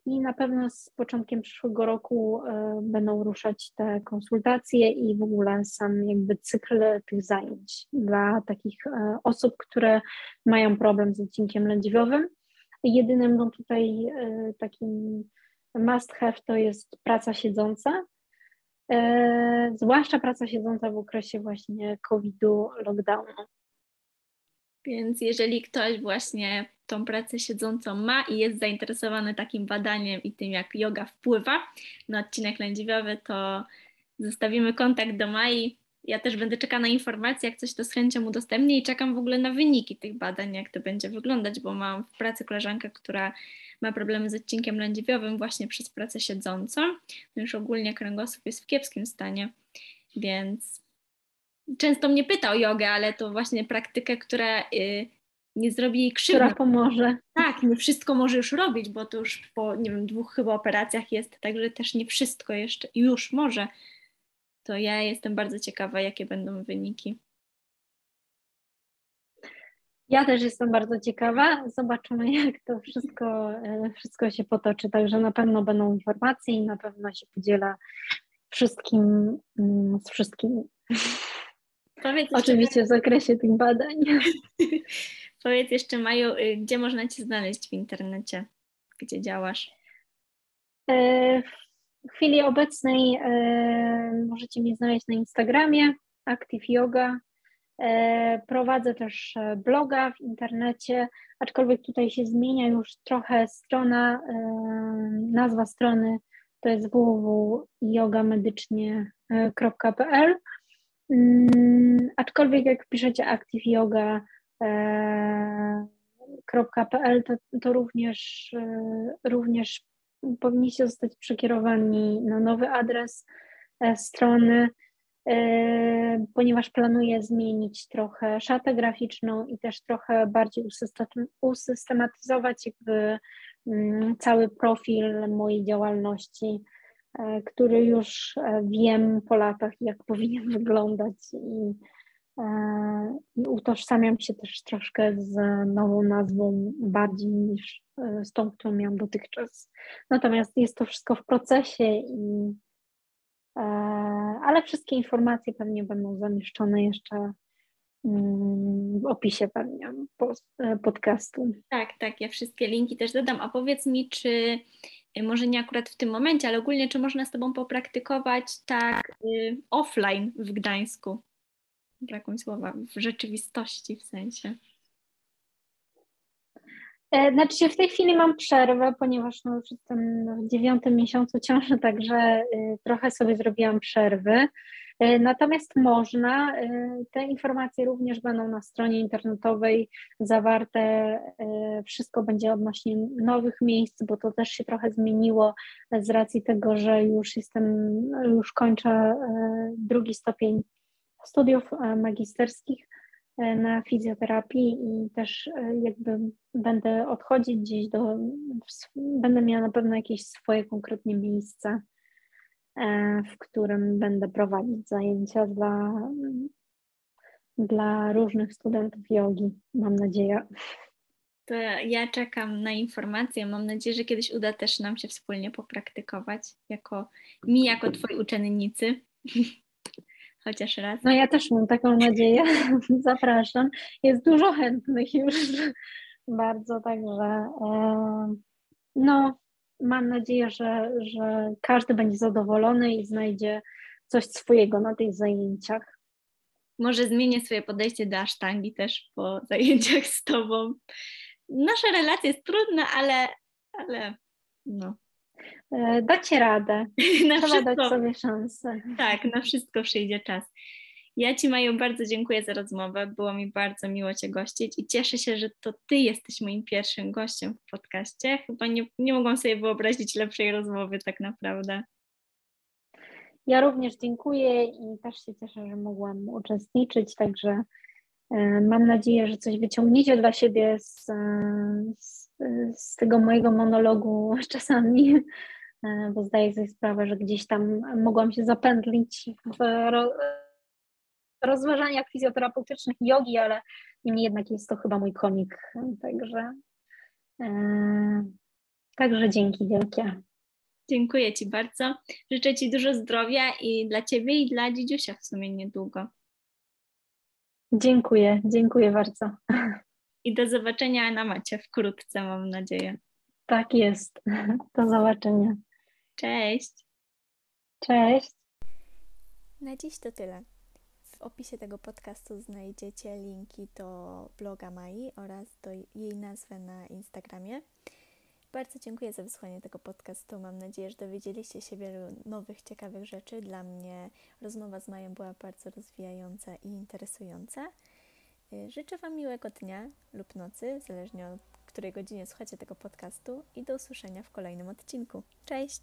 i na pewno z początkiem przyszłego roku e, będą ruszać te konsultacje i w ogóle sam jakby cykl tych zajęć dla takich e, osób, które mają problem z odcinkiem lędźwiowym. Jedynym no tutaj e, takim must have to jest praca siedząca, zwłaszcza praca siedząca w okresie właśnie COVID-u, lockdownu. Więc jeżeli ktoś właśnie tą pracę siedzącą ma i jest zainteresowany takim badaniem i tym, jak yoga wpływa na odcinek lędźwiowy, to zostawimy kontakt do Mai. Ja też będę czekała na informacje, jak coś to z chęcią udostępnię i czekam w ogóle na wyniki tych badań, jak to będzie wyglądać, bo mam w pracy koleżankę, która ma problemy z odcinkiem lędźwiowym właśnie przez pracę siedzącą. No już ogólnie kręgosłup jest w kiepskim stanie, więc często mnie pyta o jogę, ale to właśnie praktykę, która y, nie zrobi jej krzywdy. Która pomoże. Tak, nie wszystko może już robić, bo to już po, nie wiem, dwóch chyba operacjach jest, także też nie wszystko jeszcze już może. To ja jestem bardzo ciekawa, jakie będą wyniki. Ja też jestem bardzo ciekawa. Zobaczymy, jak to wszystko, e, wszystko się potoczy. Także na pewno będą informacje i na pewno się podziela wszystkim mm, z wszystkimi. Powiedz Oczywiście w zakresie tych badań. Powiedz jeszcze, Maju, y, gdzie można Cię znaleźć w internecie? Gdzie działasz? E, w chwili obecnej e, możecie mnie znaleźć na Instagramie Active Yoga. E, prowadzę też bloga w internecie, aczkolwiek tutaj się zmienia już trochę strona, nazwa strony to jest www.yogamedycznie.pl. Mm, aczkolwiek jak piszecie Active Yoga .pl to, to również, e, również powinniście zostać przekierowani na nowy adres e, strony, e, ponieważ planuję zmienić trochę szatę graficzną i też trochę bardziej usystematyzować jakby mm, cały profil mojej działalności, który już wiem po latach, jak powinien wyglądać i i utożsamiam się też troszkę z nową nazwą bardziej niż e, z tą, którą miałam dotychczas. Natomiast jest to wszystko w procesie i e, ale wszystkie informacje pewnie będą zamieszczone jeszcze mm, w opisie pewnie e, podcastu. Tak, tak, ja wszystkie linki też dodam. A powiedz mi, czy może nie akurat w tym momencie, ale ogólnie, czy można z Tobą popraktykować tak offline w Gdańsku? Brakują słowa, w rzeczywistości w sensie? E, znaczy się w tej chwili mam przerwę, ponieważ no już jestem w dziewiątym miesiącu ciąży, także y, trochę sobie zrobiłam przerwy. E, natomiast można, y, te informacje również będą na stronie internetowej zawarte, e, wszystko będzie odnośnie nowych miejsc, bo to też się trochę zmieniło z racji tego, że już jestem, już kończę drugi stopień studiów e, magisterskich e, na fizjoterapii i też e, jakby będę odchodzić gdzieś do, będę miała na pewno jakieś swoje konkretnie miejsce, w którym będę prowadzić zajęcia dla, dla różnych studentów jogi, mam nadzieję. To ja czekam na informacje. Mam nadzieję, że kiedyś uda też nam się wspólnie popraktykować, jako mi, jako Twojej uczennicy. Chociaż raz. No ja też mam taką nadzieję. Zapraszam. Jest dużo chętnych już bardzo, także e, no mam nadzieję, że, że każdy będzie zadowolony i znajdzie coś swojego na tych zajęciach. Może zmienię swoje podejście do asztangi też po zajęciach z Tobą. Nasza relacja jest trudna, ale, ale no, dacie radę. Na Trzeba wszystko, dać sobie szansę. Tak, na wszystko przyjdzie czas. Ja Ci, Maju, bardzo dziękuję za rozmowę. Było mi bardzo miło Cię gościć i cieszę się, że to Ty jesteś moim pierwszym gościem w podcaście. Chyba nie, nie mogłam sobie wyobrazić lepszej rozmowy tak naprawdę. Ja również dziękuję i też się cieszę, że mogłam uczestniczyć, także e, mam nadzieję, że coś wyciągniecie dla siebie z, e, z, z tego mojego monologu czasami E, bo zdaję sobie sprawę, że gdzieś tam mogłam się zapędlić w rozważaniach fizjoterapeutycznych jogi, ale niemniej jednak jest to chyba mój komik, także e, także dzięki wielkie. Dziękuję Ci bardzo. Życzę Ci dużo zdrowia i dla Ciebie i dla dzidziusia w sumie niedługo. Dziękuję, dziękuję bardzo. I do zobaczenia na macie wkrótce, mam nadzieję. Tak jest. Do zobaczenia. Cześć. Cześć. Na dziś to tyle. W opisie tego podcastu znajdziecie linki do bloga Mai oraz do jej nazwy na Instagramie. Bardzo dziękuję za wysłuchanie tego podcastu. Mam nadzieję, że dowiedzieliście się wielu nowych, ciekawych rzeczy. Dla mnie rozmowa z Mają była bardzo rozwijająca i interesująca. Y, życzę Wam miłego dnia lub nocy, zależnie od której godzinie słuchacie tego podcastu i do usłyszenia w kolejnym odcinku. Cześć!